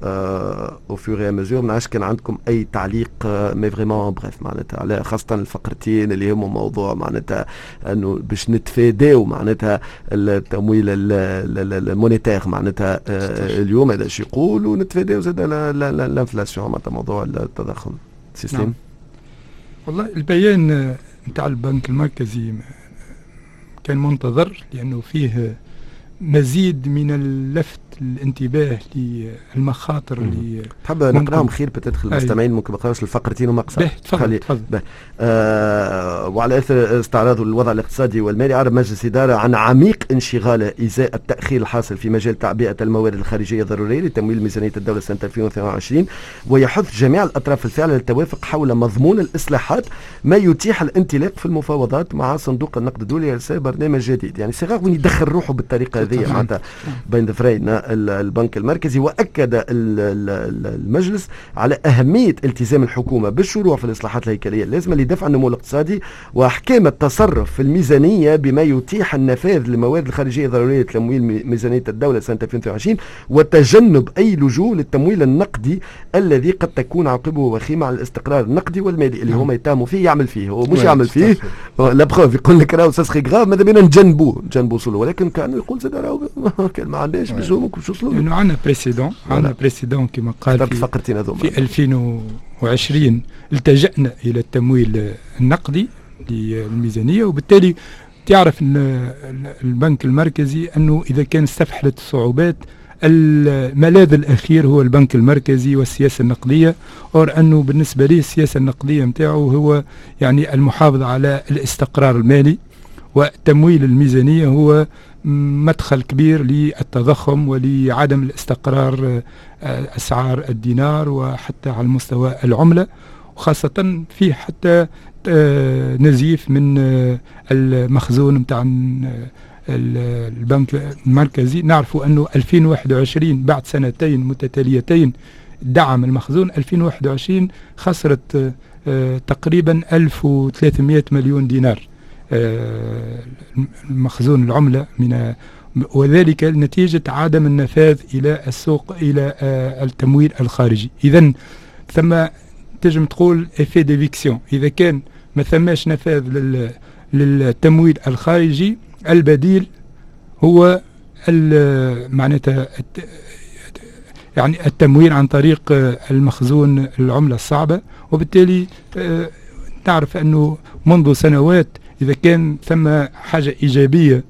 au fur et à mesure ما كان عندكم أي تعليق mais vraiment bref معناتها على خاصة الفقرتين اللي هم موضوع معناتها أنه باش نتفاداو معناتها التمويل ال monétaire معناتها آه، اليوم. هذا شو يقول ونتفاداو زاد l'inflation معناتها موضوع التضخم. système. نعم. والله البيان نتاع البنك المركزي كان منتظر لأنه فيه مزيد من اللفت الانتباه للمخاطر اللي تحب نقراهم خير بتدخل المستمعين ممكن ما نقراوش الفقرتين ومقصد تفضل تفضل. آه وعلى إثر استعراض الوضع الاقتصادي والمالي عرب مجلس إدارة عن عميق انشغاله إزاء التأخير الحاصل في مجال تعبئة الموارد الخارجية الضروريه لتمويل ميزانية الدولة سنة 2022 ويحث جميع الأطراف الفاعله للتوافق حول مضمون الإصلاحات ما يتيح الانطلاق في المفاوضات مع صندوق النقد الدولي لارسال برنامج جديد. يعني سي وين يدخل روحه بالطريقة هذه معناتها. بين ذفرين البنك المركزي وأكد المجلس على أهمية التزام الحكومة بالشروع في الإصلاحات الهيكلية اللازمة لدفع النمو الاقتصادي واحكام التصرف في الميزانية بما يتيح النفاذ للموارد الخارجية الضرورية لتمويل ميزانية الدولة سنة 2022 وتجنب أي لجوء للتمويل النقدي الذي قد تكون عاقبه وخيمة على الاستقرار النقدي والمالي اللي هما يتهموا فيه يعمل فيه. هو مش يعمل فيه. لا بروف يقول لك راهو ساسخي غراف ماذا بينا نجنبوه؟ نجنبوه ولكن كان يقول زاد راهو [laughs] ما عندناش باش وصلوا لأنه عندنا précédent عندنا précédent كما قال في, فقرتين في 2020 التجأنا إلى التمويل النقدي للميزانية وبالتالي تعرف إن البنك المركزي أنه إذا كان استفحلت الصعوبات الملاذ الأخير هو البنك المركزي والسياسة النقدية or أنه بالنسبة لي السياسة النقدية نتاعو هو يعني المحافظة على الاستقرار المالي وتمويل الميزانية هو مدخل كبير للتضخم ولعدم الاستقرار آه، أسعار الدينار وحتى على مستوى العملة وخاصة في حتى آه، نزيف من آه، المخزون نتاع البنك المركزي. نعرف أنه 2021 بعد سنتين متتاليتين دعم المخزون. 2021 خسرت تقريبا 1300 مليون دينار. مخزون العملة من وذلك نتيجة عدم النفاذ إلى السوق إلى آه، التمويل الخارجي. إذا ثم تجم تقول effet d'éviction إذا كان ما ثماش نفاذ للتمويل الخارجي البديل هو معناتها يعني التمويل عن طريق آه، المخزون العملة الصعبة. وبالتالي آه، تعرف أنه منذ سنوات إذا كان ثم حاجة إيجابية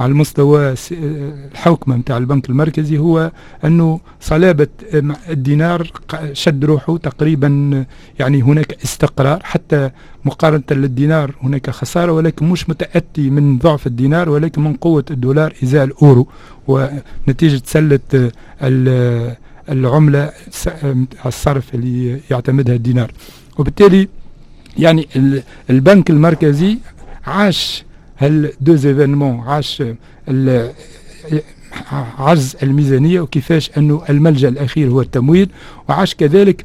على المستوى الحوكمة نتاع البنك المركزي هو أنه صلابة الدينار شد روحه تقريبا يعني هناك استقرار حتى مقارنة للدينار هناك خسارة ولكن مش متأتي من ضعف الدينار ولكن من قوة الدولار إزاء الأورو ونتيجة سلة العملة الصرف اللي يعتمدها الدينار. وبالتالي يعني البنك المركزي عاش هل دو زيفينمون عاش عجز الميزانية وكيفاش أنه الملجأ الأخير هو التمويل وعاش كذلك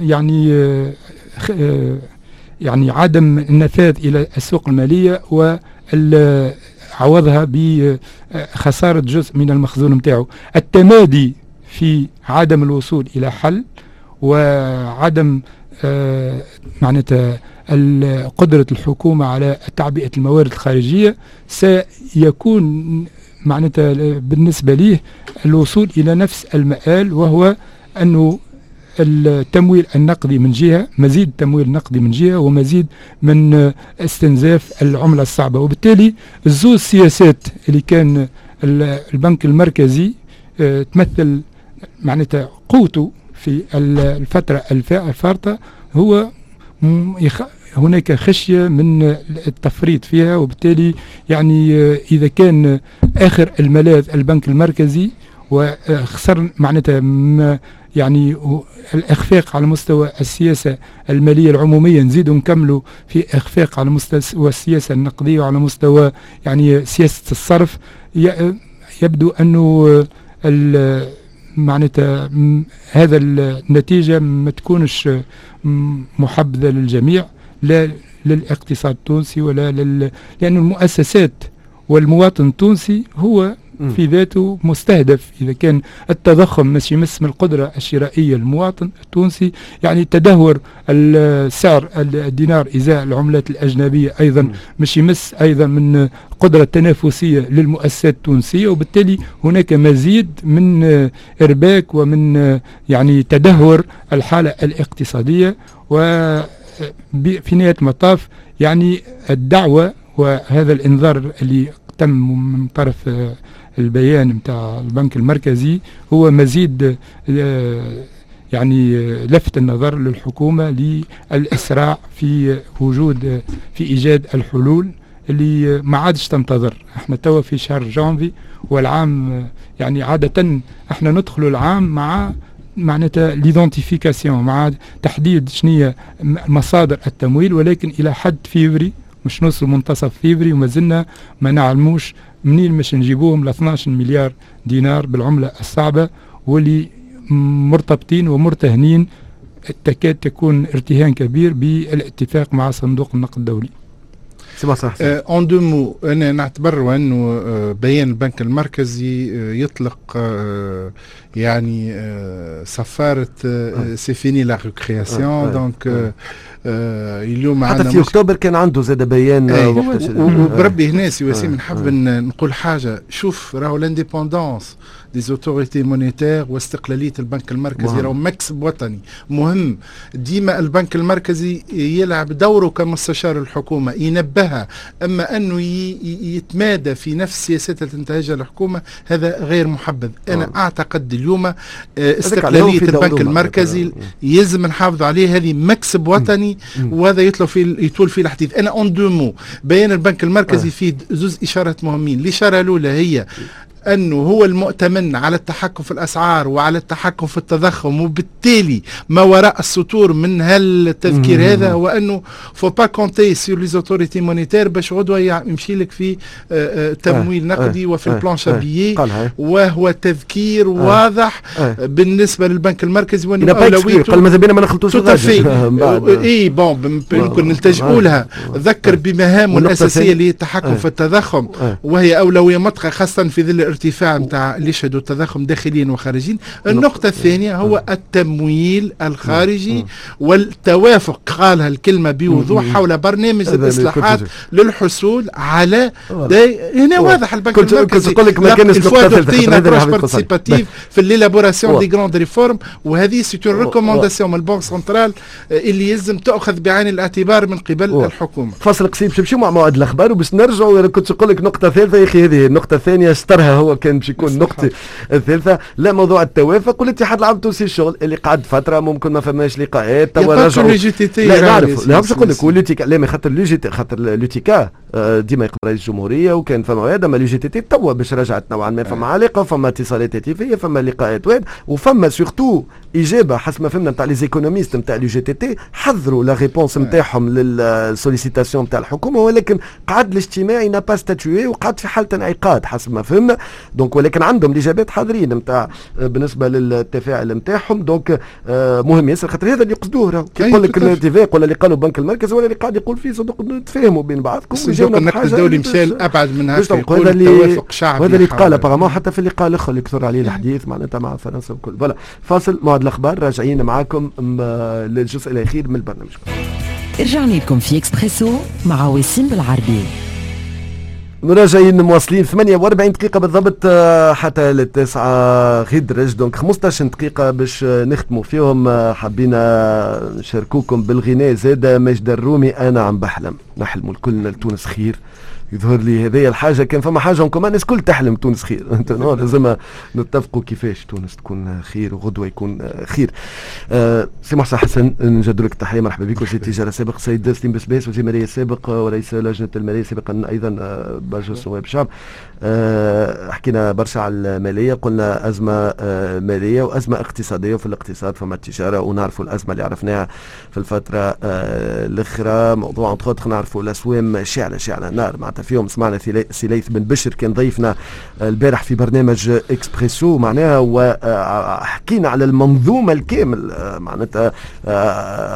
يعني يعني عدم النفاذ إلى السوق المالية وعوضها بخسارة جزء من المخزون نتاعو التمادي في عدم الوصول إلى حل وعدم آه معناتها قدرة الحكومة على تعبئة الموارد الخارجية سيكون معناتها بالنسبة ليه الوصول إلى نفس المآل وهو أنه التمويل النقدي من جهة مزيد تمويل نقدي من جهة ومزيد من استنزاف العملة الصعبة. وبالتالي الزوز سياسات اللي كان البنك المركزي آه، تمثل معناتها قوته في الفترة الفارطة هو هناك خشية من التفريط فيها وبالتالي يعني آه، إذا كان آخر الملاذ البنك المركزي وخسر معناتها يعني الإخفاق على مستوى السياسة المالية العمومية نزيدوا نكملوا في إخفاق على مستوى السياسة النقدية وعلى مستوى يعني سياسة الصرف يبدو أنه معناتها هذا النتيجة ما تكونش محبذة للجميع. لا للاقتصاد التونسي ولا لل... لأن المؤسسات والمواطن التونسي هو في ذاته مستهدف. إذا كان التضخم مش يمس من القدرة الشرائية للمواطن التونسي يعني تدهور السعر الدينار إزاء العملات الأجنبية أيضا مش يمس أيضا من قدرة تنافسية للمؤسسات التونسية وبالتالي هناك مزيد من إرباك ومن يعني تدهور الحالة الاقتصادية. و في نهاية المطاف يعني الدعوة وهذا الإنذار اللي تم من طرف البيان نتاع البنك المركزي هو مزيد آه، يعني لفت النظر للحكومة للإسراع في وجود في إيجاد الحلول اللي ما عادش تنتظر. إحنا توا في شهر جانفي والعام يعني عادة إحنا ندخل العام مع معناتها l'identification مع تحديد شنية مصادر التمويل ولكن إلى حد فيفري مش نوصل منتصف فيفري وما زلنا ما نعلموش منين باش نجيبوهم ل 12 مليار دينار بالعملة الصعبة واللي مرتبطين ومرتهنين تكاد تكون ارتهان كبير بالاتفاق مع صندوق النقد الدولي. سي en deux mots أنا نعتبر أنه آه، بيان البنك المركزي آه، يطلق آه، يعني صفارة c'est fini la récréation donc اليوم حتى في أكتوبر كان عنده زاد بيان وبربي هنا سي وسيم نحب نقول حاجة. شوف راهو l'indépendance des autorités monétaires واستقلاليه البنك المركزي. راهو مكسب وطني. مهم. ديما البنك المركزي يلعب دوره كمستشار الحكومة ينبهها. أما أنه يتمادى في نفس سياسات اللي تنتهجها الحكومة هذا غير محبذ. أنا آه. أعتقد اليوم آه، استقلالية البنك المركزي يلزم نحافظوا عليه. هذه مكسب وطني وهذا يطلع في يطول فيه الحديث. أنا en deux mots بيان البنك المركزي آه. فيه زوز إشارات مهمين. الإشارة الأولى هي أنه هو المؤتمن على التحكم في الأسعار وعلى التحكم في التضخم وبالتالي ما وراء السطور من هالتذكير هذا هو أنه faut pas compter sur les autorités monétaires باش غدوة يمشي لك في آه، آه، تمويل نقدي وفي ال planche à billets وهو تذكير واضح بالنسبة للبنك المركزي وأنه أولويته قال ماذا بينا ما نخلطوش اي بون يمكن نلتجئوا لها. ذكر بمهامه الأساسية للتحكم في التضخم. وهي أولوية مطلقة خاصة في ظل الارتفاع نتاع اللي يشهدوا التضخم داخليا وخارجيا النقطة الثانية هو التمويل الخارجي والتوافق قالها الكلمة بوضوح حول برنامج الإصلاحات للحصول على هنا واضح البنك المركزي. قلت لك ما كانش participatif في l'élaboration des grandes réformes وهذه c'est recommandation من ال banque centrale اللي يلزم تأخذ بعين الاعتبار من قبل أوه. الحكومة. فاصل قصير باش نمشيو مع موعد الأخبار وباش نرجعوا كنت نقول لك نقطة ثالثة يا أخي هذه النقطة الثانية استرها هو كان باش يكون النقطة الثالثة. لا موضوع التوافق والاتحاد العام التونسي الشغل اللي قعد فترة ممكن ما فماش لقاءات توا رجعوا. لا نعرف لا باش نقول لك. وال UTICA لا خاطر l'UGTT خاطر l'UTICA آه، ديما يقبل رئيس الجمهورية وكان فما وعد أما لو تي توا باش رجعت نوعا ما. فما علاقة فما اتصالات هاتفية فما لقاءات وفما surtout إجابة حسب ما فهمنا نتاع les économistes نتاع l'UGTT حضروا la réponse نتاعهم لل sollicitation نتاع الحكومة ولكن قعد الاجتماعي n'a pas statué وقعد في حالة انعقاد حسب ما فهمنا. donc ولكن عندهم الاجابات حاضرين نتاع بالنسبة للتفاعل نتاعهم donc آه، مهم ياسر خاطر هذا اللي يقصدوه كي يقول لك الاتفاق ولا اللي قالوا البنك المركزي ولا اللي قاعد يقول فيه صدق تفاهموا بين بعضكم صندوق النقد الدولي مشى أبعد من هذا التوافق شعبي وهذا اللي تقال apparemment حتى في اللقاء الآخر اللي كثر عليه الحديث معناتها مع فرنسا وكل voilà فاصل موعد الأخبار راجعين معاكم للجزء الأخير من البرنامج. رجعنا لكم في إكسبريسو مع وسيم بالعربي. مراجعين مواصلين 48 دقيقة بالضبط آه، حتى للتسعة غير درج donc 15 دقيقة باش نختموا فيهم آه، حبينا نشاركوكم بالغناء. زاد ماجدة الرومي أنا عم بحلم. نحلموا الكلنا لتونس خير. يظهر لي هذه الحاجة. كان فما حاجة كمان الناس كل تحلم تونس خير. [laughs] أنت لازم نتفقوا كيفاش تونس تكون خير وغدوة يكون خير. آه سي محسن حسن نجد لك التحية. مرحبا بك وزير التجاره السابق سيد سليم بسباس وزير الماليه السابق ورئيس لجنة المالية سابقا أيضا مجلس نواب الشعب آه حكينا برشا على المالية. قلنا أزمة آه مالية وأزمة اقتصادية وفي الاقتصاد فما التجارة ونعرفوا الأزمة اللي عرفناها في الفترة آه الاخرى موضوع entre autres نعرفوا الأسوام. شعلة شعلة نار معناتها فيهم سمعنا سي ليث بن بشر كان ضيفنا البارح في برنامج إكسبريسو معناها وحكينا على المنظومة الكامل معناتها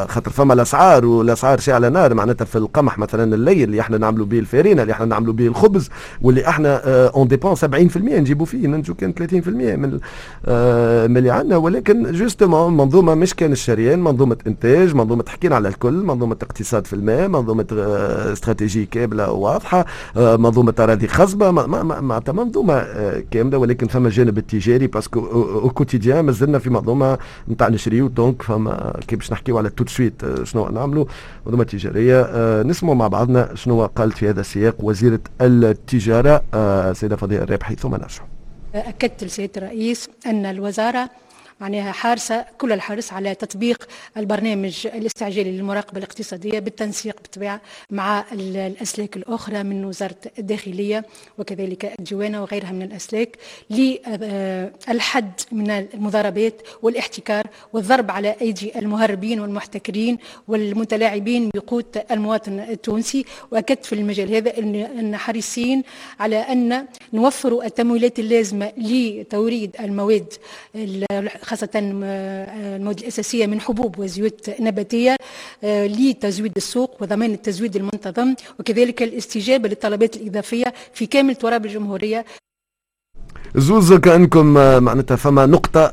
خاطر فما الأسعار والأسعار شعله نار معناتها في القمح مثلا اللين اللي إحنا نعملوا به الفارينه اللي إحنا نعملوا به الخبز واللي إحنا on dépend 70% نجيبوا فيه ننتجو كان 30% من من اللي عندنا. ولكن justement منظومة مش كان الشريان منظومة إنتاج منظومة حكينا على الكل منظومة اقتصاد في الماء منظومة استراتيجيه كاملة واضحة. منظومة اراضي خصبة. معناتها منظومة كاملة ولكن فما الجانب التجاري parce que au quotidien مازلنا في منظومة نتاع نشريو. donc فما كي باش نحكيو على tout de suite شنو نعملوا منظومة تجارية نسمعوا مع بعضنا شنو قالت في هذا السياق وزيرة التجارة سيدة فضيلة الرابحي ثم نرجع. أكدت لسيادة الرئيس أن الوزارة معناها حارسة كل الحرص على تطبيق البرنامج الاستعجالي للمراقبة الاقتصادية بالتنسيق بالطبيعة مع الأسلاك الأخرى من وزارة الداخلية وكذلك الديوانة وغيرها من الأسلاك للحد من المضاربات والاحتكار والضرب على أيدي المهربين والمحتكرين والمتلاعبين بقوت المواطن التونسي. وأكدت في المجال هذا أن حريصين على أن نوفر التمويلات اللازمة لتوريد المواد خاصة المواد الأساسية من حبوب وزيوت نباتية لتزويد السوق وضمان التزويد المنتظم وكذلك الاستجابة للطلبات الإضافية في كامل تراب الجمهورية. زوز كانكم معناتها فما نقطة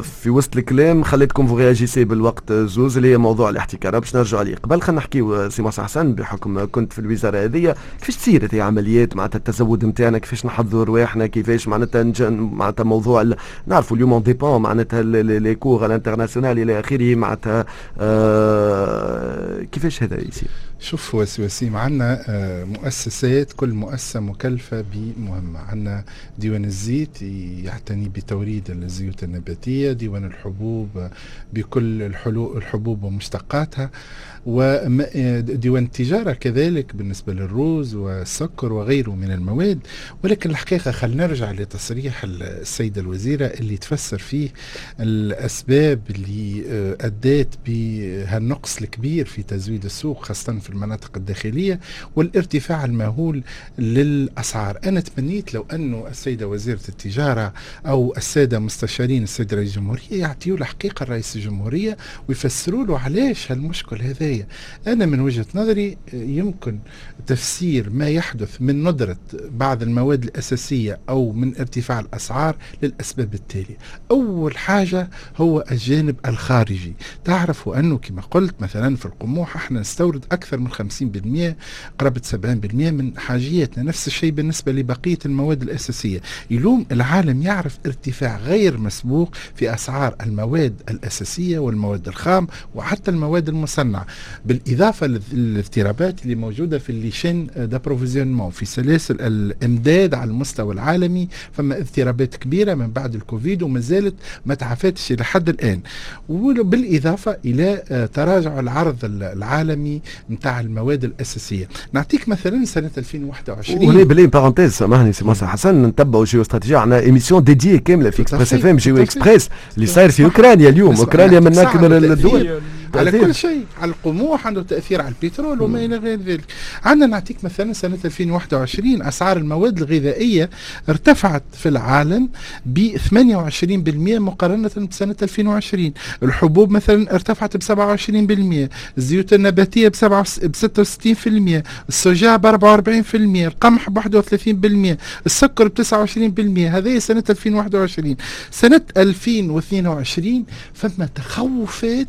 في وسط الكلام خليتكم فوغياجيسي بالوقت زوز اللي هي موضوع الاحتكار باش نرجعوا عليه قبل خلينا نحكيو سي حسن بحكم كنت في الوزارة هذه كيفاش تصير هذه عمليات معناتها التزود نتاعنا كيفاش نحضروا رواحنا كيفاش معناتها معناتها موضوع نعرفوا اليوم on dépend معناتها les cours à l'international إلى آخره معناتها كيفاش هذا يصير؟ شوف وسيم عندنا مؤسسات كل مؤسسة مكلفة بمهمة عندنا ديوان الزيت يعتني بتوريد الزيوت النباتية ديوان الحبوب بكل الحبوب ومشتقاتها. وديوان التجارة كذلك بالنسبة للروز والسكر وغيره من المواد. ولكن الحقيقة خلينا نرجع لتصريح السيدة الوزيرة اللي تفسر فيه الأسباب اللي أدت بهالنقص الكبير في تزويد السوق خاصة في المناطق الداخلية والارتفاع المهول للأسعار. أنا تمنيت لو أنه السيدة وزيرة التجارة أو السادة مستشارين السيد رئيس الجمهورية يعطيوا الحقيقة الرئيس الجمهورية ويفسروا له علاش هالمشكل هذايا أنا من وجهة نظري يمكن تفسير ما يحدث من ندرة بعض المواد الأساسية أو من ارتفاع الأسعار للأسباب التالية. أول حاجة هو الجانب الخارجي. تعرفوا أنه كما قلت مثلا في القموح إحنا نستورد أكثر من 50% قرابة 70% من حاجياتنا. نفس الشيء بالنسبة لبقية المواد الأساسية. يلوم العالم يعرف ارتفاع غير مسبوق في أسعار المواد الأساسية والمواد الخام وحتى المواد المصنعة. بالإضافة للاضطرابات اللي موجودة في les chaînes d'approvisionnement في سلاسل الإمداد على المستوى العالمي فما اضطرابات كبيرة من بعد الكوفيد وما زالت ما تعافتش لحد الآن. وبالإضافة إلى تراجع العرض العالمي نتاع المواد الأساسية. نعطيك مثلا سنة 2021 وهنا بلي parenthèse سامحني سي موسى حسن نتبعوا جيو استراتيجية عندنا émission dédiée كاملة في اكسبريس اف ام جيو اكسبريس اللي صاير في أوكرانيا اليوم. أوكرانيا من اكبر الدول. على كل شيء على القموح عنده تأثير على البترول وما إلى غير ذلك. عندنا نعطيك مثلا سنة 2021 أسعار المواد الغذائية ارتفعت في العالم ب 28% مقارنة بسنة 2020 الحبوب مثلا ارتفعت ب 27% الزيوت النباتية ب 66% السوجا ب 44% القمح ب 31% السكر ب 29% هذه سنة 2021 سنة 2022 فما تخوفات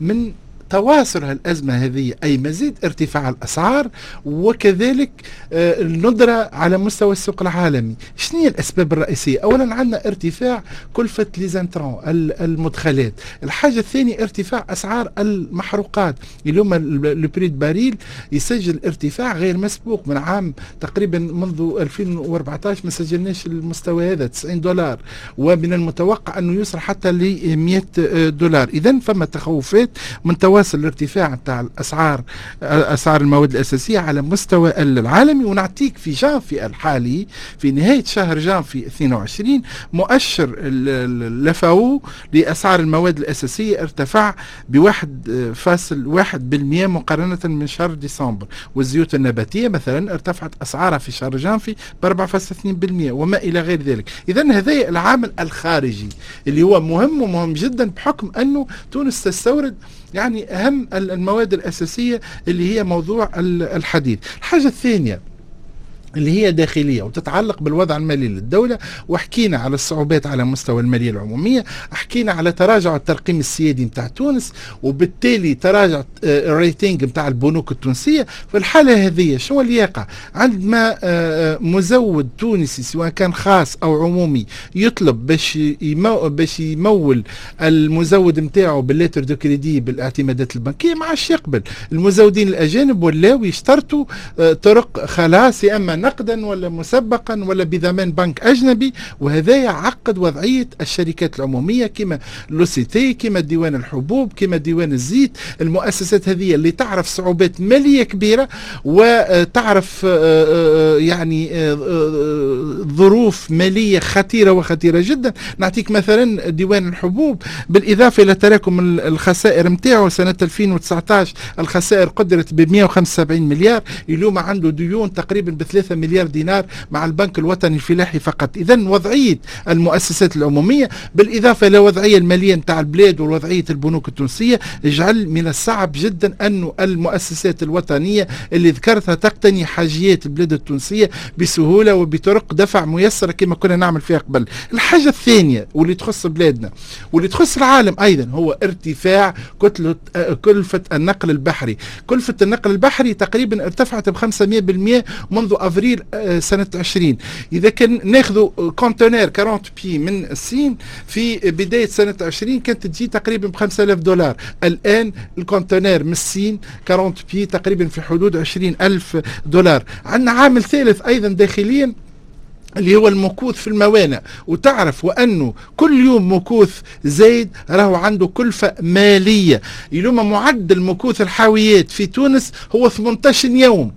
من تواصل هالأزمة هذه أي مزيد ارتفاع الأسعار وكذلك آه، الندرة على مستوى السوق العالمي. شنو الأسباب الرئيسية؟ أولا عندنا ارتفاع كلفة ليزانترون المدخلات. الحاجة الثانية ارتفاع أسعار المحروقات. اليوم البريد باريل يسجل ارتفاع غير مسبوق من عام تقريبا منذ 2014 ما سجلناش المستوى هذا 90 دولار. ومن المتوقع أنه يوصل حتى ل 100 دولار. إذا فما تخوفات من تواصل الارتفاع نتاع الأسعار أسعار المواد الأساسية على مستوى العالمي. ونعطيك في جانفي الحالي في نهاية شهر جانفي 22 مؤشر الفاو لأسعار المواد الأساسية ارتفع واحد بالمئة مقارنة من شهر ديسمبر. والزيوت النباتية مثلا ارتفعت أسعارها في شهر جانفي ب 4.2% وما إلى غير ذلك. إذا هذا العامل الخارجي اللي هو مهم ومهم جدا بحكم أنه تونس تستورد يعني أهم المواد الأساسية اللي هي موضوع الحديد. الحاجة الثانية اللي هي داخلية وتتعلق بالوضع المالي للدولة. وحكينا على الصعوبات على مستوى المالية العمومية. حكينا على تراجع الترقيم السيادي نتاع تونس. وبالتالي تراجع ال rating نتاع البنوك التونسية. في الحالة هذه شو اللي يقع عندما آه، آه، مزود تونسي سواء كان خاص أو عمومي يطلب باش يمو باش يمول المزود نتاعو بال lettre de crédit بالاعتمادات البنكية. ما عادش يقبل. المزودين الأجانب ولاو يشترطوا آه، طرق خلاص يا أما نقدا ولا مسبقا ولا بضمان بنك أجنبي وهذا يعقد وضعية الشركات العمومية كما لوسيتي كما ديوان الحبوب كما ديوان الزيت. المؤسسات هذه اللي تعرف صعوبات مالية كبيرة وتعرف آه، آه، آه، يعني ظروف مالية خطيرة وخطيرة جدا. نعطيك مثلا ديوان الحبوب. بالإضافة إلى تراكم الخسائر متاعه سنة 2019 الخسائر قدرت ب 175 مليار. اليوم عنده ديون تقريبا ب 3 مليار دينار مع البنك الوطني الفلاحي فقط. إذا وضعية المؤسسات العمومية بالإضافة إلى وضعية المالية نتاع البلاد ووضعية البنوك التونسية اجعل من الصعب جدا أن المؤسسات الوطنية اللي ذكرتها تقتني حاجيات البلاد التونسية بسهولة وبطرق دفع ميسرة كما كنا نعمل فيها قبل. الحاجة الثانية واللي تخص بلادنا واللي تخص العالم أيضا هو ارتفاع كتلة كلفة النقل البحري. كلفة النقل البحري تقريبا ارتفعت ب 500% منذ آه، سنه 20 اذا كان ناخذ conteneur 40 pieds من الصين في بدايه سنه 20 كانت تجي تقريبا ب 5000 دولار الان ال conteneur من الصين 40 pieds تقريبا في حدود 20000 دولار عندنا عامل ثالث أيضا داخليا اللي هو المكوث في الموانئ وتعرف وانه كل يوم مكوث زايد راهو عنده كلفة مالية اليوم معدل مكوث الحاويات في تونس هو 18 يوم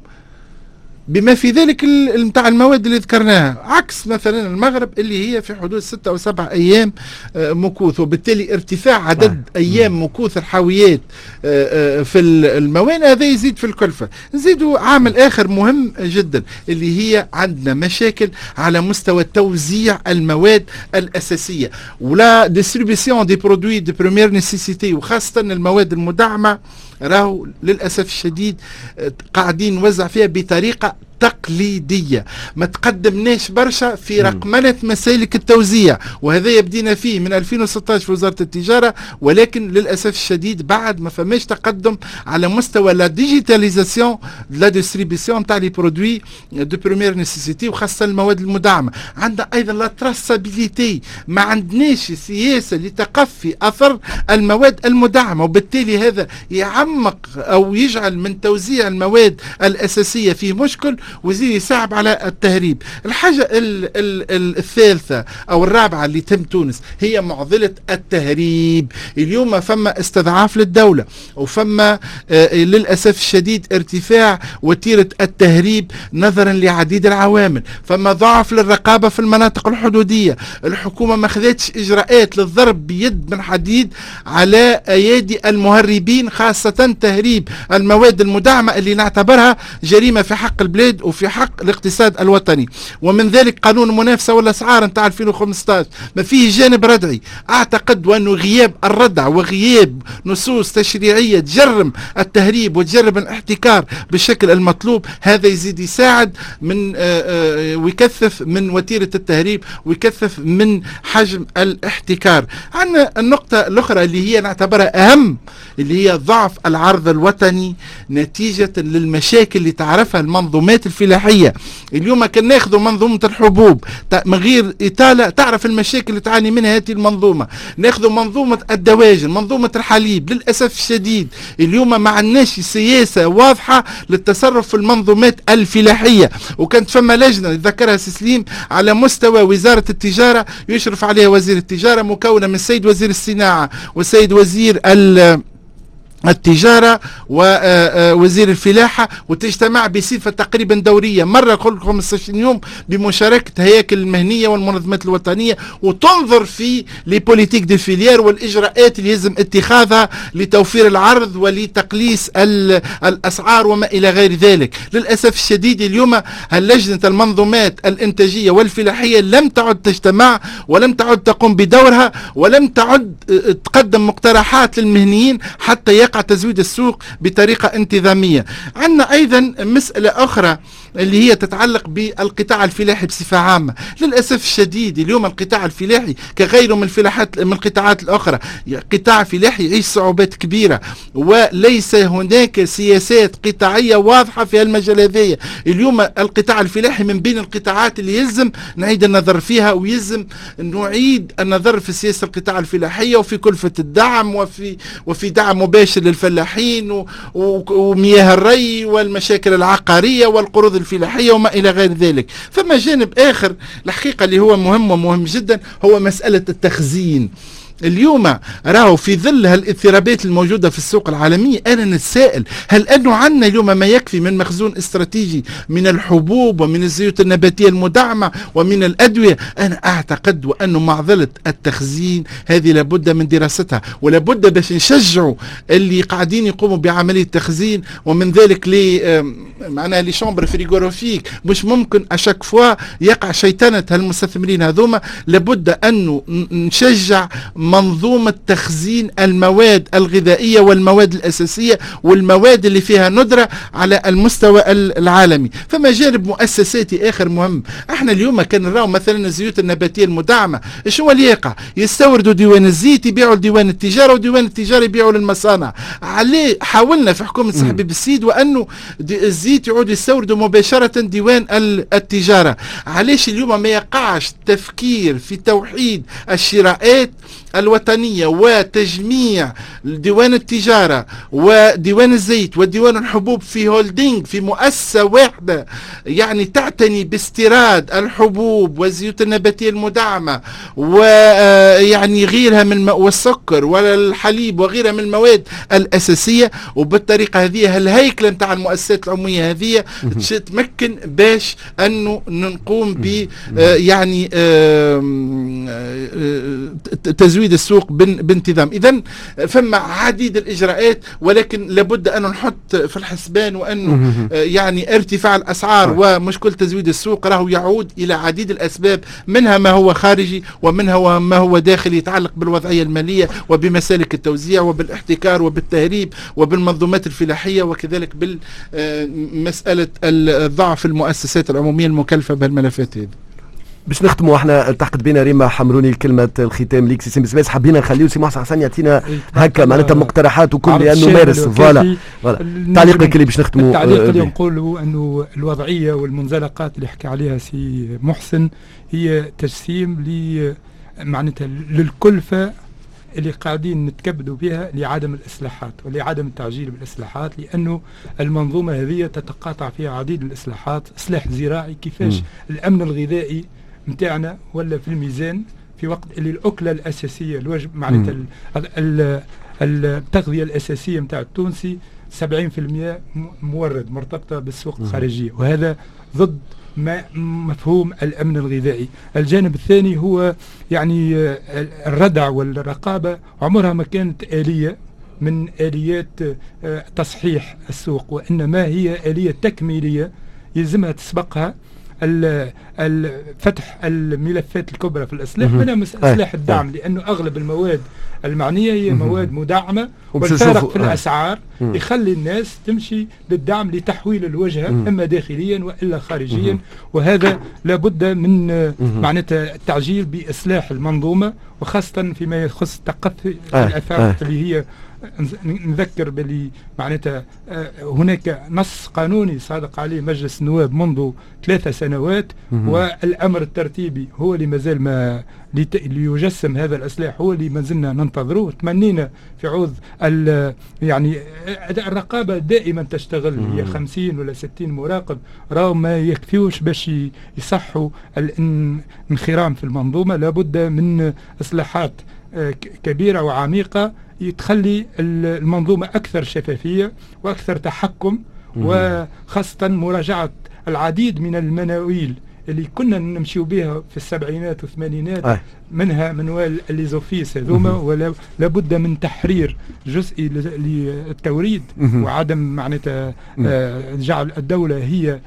بما في ذلك نتاع المواد اللي ذكرناها. عكس مثلا المغرب اللي هي في حدود ستة أو سبعة أيام آه، مكوث. وبالتالي ارتفاع عدد أيام مكوث الحاويات آه، آه، في الموانئ هذا يزيد في الكلفة. نزيدوا عامل آخر مهم جدا اللي هي عندنا مشاكل على مستوى توزيع المواد الأساسية. و la distribution des produits de première nécessité وخاصة المواد المدعمة. راهو للأسف الشديد قاعدين نوزع فيها بطريقة تقليدية. ما تقدمناش برشا في رقمنة مسالك التوزيع وهذا يبدينا فيه من 2016 في وزارة التجارة ولكن للأسف الشديد بعد ما فماش تقدم على مستوى la digitalisation la distribution تاع les produits de première nécessité وخاصة المواد المدعمة. عندنا أيضا لا تراسابيليتي ما عندناش سياسة لتقفي أثر المواد المدعمة وبالتالي هذا يعمق أو يجعل من توزيع المواد الأساسية فيه مشكل ويزيد يصعب على التهريب. الحاجة ال ال الثالثة أو الرابعة اللي تم تونس هي معضلة التهريب. اليوم فما استضعاف للدولة وفما آه للأسف الشديد ارتفاع وتيرة التهريب نظرا لعديد العوامل. فما ضعف للرقابة في المناطق الحدودية. الحكومة ما خذتش إجراءات للضرب بيد من حديد على أيادي المهربين خاصة تهريب المواد المدعمة اللي نعتبرها جريمة في حق البلاد وفي حق الاقتصاد الوطني. ومن ذلك قانون المنافسة والأسعار نتاع 2015 ما فيه جانب ردعي. أعتقد وأنه غياب الردع وغياب نصوص تشريعية تجرم التهريب وتجرم الاحتكار بالشكل المطلوب هذا يزيد يساعد من آه، آه، ويكثف من وتيرة التهريب ويكثف من حجم الاحتكار. عندنا النقطة الأخرى اللي هي نعتبرها أهم اللي هي ضعف العرض الوطني نتيجة للمشاكل اللي تعرفها المنظومات الفلاحية. اليوم كان ناخذ منظومة الحبوب. من غير إطالة تعرف المشاكل اللي تعاني منها هذه المنظومة. ناخذ منظومة الدواجن منظومة الحليب للأسف الشديد. اليوم ما عندناش سياسة واضحة للتصرف في المنظومات الفلاحية. وكانت فما لجنة ذكرها سسليم على مستوى وزارة التجارة يشرف عليها وزير التجارة مكونة من السيد وزير الصناعة والسيد وزير ال التجارة ووزير الفلاحة وتجتمع بصفة تقريبا دورية. مرة كل 15 يوم بمشاركة هياكل المهنية والمنظمات الوطنية وتنظر في لبوليتيك دي فيليير والإجراءات اللي يلزم اتخاذها لتوفير العرض ولتقليص الأسعار وما إلى غير ذلك. للأسف الشديد اليوم لجنة المنظومات الإنتاجية والفلاحية لم تعد تجتمع ولم تعد تقوم بدورها ولم تعد تقدم مقترحات للمهنيين حتى يقع تزويد السوق بطريقة انتظامية. عندنا أيضا مسألة أخرى اللي هي تتعلق بالقطاع الفلاحي بصفة عامة. للأسف الشديد اليوم القطاع الفلاحي كغيره من الفلاحات من القطاعات الأخرى. قطاع فلاحي يعيش صعوبات كبيرة وليس هناك سياسات قطاعية واضحة في المجال هذايا اليوم القطاع الفلاحي من بين القطاعات اللي يلزم نعيد النظر فيها ويلزم نعيد النظر في سياسة القطاع الفلاحية وفي كلفة الدعم وفي وفي دعم مباشر للفلاحين ومياه الري والمشاكل العقارية والقروض الفلاحية وما إلى غير ذلك. فما جانب آخر الحقيقة اللي هو مهم ومهم جدا هو مسألة التخزين. اليوم راهو في ظل هالاضطرابات الموجودة في السوق العالمية أنا نتساءل هل انه عندنا اليوم ما يكفي من مخزون استراتيجي من الحبوب ومن الزيوت النباتية المدعمة ومن الأدوية؟ أنا أعتقد وانه معضلة التخزين هذه لابد من دراستها ولابد باش نشجعوا اللي قاعدين يقوموا بعملية تخزين ومن ذلك les معناها les chambres frigorifiques مش ممكن à chaque fois يقع شيطنة هالمستثمرين هذوما. لابد انه نشجع منظومة تخزين المواد الغذائية والمواد الأساسية والمواد اللي فيها ندرة على المستوى العالمي. فما جانب مؤسساتي آخر مهم. إحنا اليوم كان نراو مثلا الزيوت النباتية المدعمة. إيش هو اللي يقع؟ يستوردوا ديوان الزيت يبيعوا لديوان التجارة وديوان التجارة يبيعوا للمصانع. عليه حاولنا في حكومة صاحبي بالسيد وأنه الزيت يعود يستوردوا مباشرة ديوان التجارة. علاش اليوم ما يقعش تفكير في توحيد الشراءات الوطنية وتجميع ديوان التجارة وديوان الزيت وديوان الحبوب في هولدينج في مؤسسة واحدة يعني تعتني باستيراد الحبوب والزيوت النباتية المدعمة ويعني غيرها من والسكر والحليب وغيرها من المواد الأساسية. وبالطريقة هذه الهيكلة نتاع المؤسسات العمومية هذه تمكن باش أنه نقوم ب يعني تزويد تزويد السوق بانتظام. اذا فما عديد الإجراءات ولكن لابد أن نحط في الحسبان وانه يعني ارتفاع الأسعار ومشكله تزويد السوق راهو يعود إلى عديد الأسباب منها ما هو خارجي ومنها ما هو داخلي يتعلق بالوضعية المالية وبمسالك التوزيع وبالاحتكار وبالتهريب وبالمنظومات الفلاحية وكذلك بالمساله ضعف المؤسسات العمومية المكلفة بهالملفات هذه. باش نختموا إحنا التحقت بنا ريما حمروني كلمة الختام ليك سي بس حبينا نخليو سي محسن حسن يعطينا هكا معناتها مقترحات وكل لأنه مارس. voilà. تعليقك اللي باش نختموا التعليق اللي نقولوا أنه الوضعية والمنزلقات اللي حكى عليها سي محسن هي تجسيم ل معناتها للكلفة اللي قاعدين نتكبدوا بها لعدم الإصلاحات ولعدم التعجيل بالإصلاحات لأنه المنظومة هذه تتقاطع فيها عديد الإصلاحات إصلاح زراعي كيفاش؟ م. الأمن الغذائي نتاعنا ولا في الميزان في وقت اللي الأكلة الأساسية الوجب معناتها التغذية الأساسية نتاع التونسي 70% مورد مرتبطة بالسوق الخارجية. وهذا ضد ما مفهوم الأمن الغذائي. الجانب الثاني هو يعني الردع والرقابة. عمرها ما كانت آلية من آليات تصحيح السوق وإنما هي آلية تكميلية يلزمها تسبقها. فتح الملفات الكبرى في الاسلاح منها أسلاح الدعم لأنه أغلب المواد المعنية هي مواد مدعمة والفارق في الأسعار يخلي الناس تمشي للدعم لتحويل الوجهه أما داخليا وإلا خارجيا. وهذا لابد من معناتها التعجيل باصلاح المنظومة وخاصة فيما يخص تقفي الافاق اللي هي نذكر بلي معناتها آه، هناك نص قانوني صادق عليه مجلس النواب منذ ثلاثة سنوات والأمر الترتيبي هو اللي مازال ما ليجسم هذا الاسلاح هو اللي ما زلنا ننتظروه. تمنينا في عوض يعني الرقابة دائما تشتغل هي 50 ولا 60 مراقب راهو ما يكفيوش باش يصحوا الانخرام في المنظومة. لابد من إصلاحات آه، كبيرة وعميقة. تخلي المنظومة أكثر شفافية وأكثر تحكم وخاصة مراجعة العديد من المناويل اللي كنا نمشيو بها في السبعينات والثمانينات. منها منوال الليزوفيس هذوما ولا لابد من تحرير جزئي للتوريد وعدم معناتها آه، جعل الدولة هي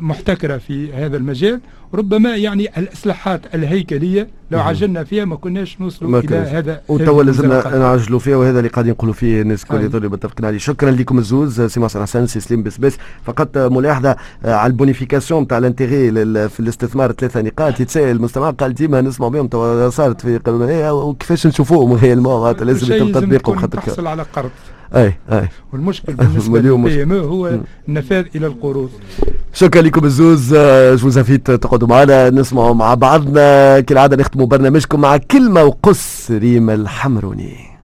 محتكرة في هذا المجال. ربما يعني الإصلاحات الهيكلية لو عجلنا فيها ما كناش نوصلوا إلى هذا وتوا لازمنا نعجلوا فيها وهذا اللي قاعدين نقولوا فيه الناس الكل اللي متفقين عليه. شكرا لكم الزوز سي محسن حسن سي سليم بسبس فقط ملاحظة آه، على ال bonification تاع ال intérêt في الاستثمار ثلاثة نقاط. يتساءل المستمع قال ديما نسمع بهم توا صارت في قانونيه وكيفاش نشوفوهم؟ réellement لازم يتم تطبيقهم خاطر تحصل على قرض. أي أي. والمشكل [laughs] بالنسبة للبي إم هو النفاذ إلى القروض. شكرا لكم الزوز. جو فيت تقعدوا معنا. نسمعوا مع بعضنا. كالعادة نختموا برنامجكم مع كلمه وقص ريم الحمروني.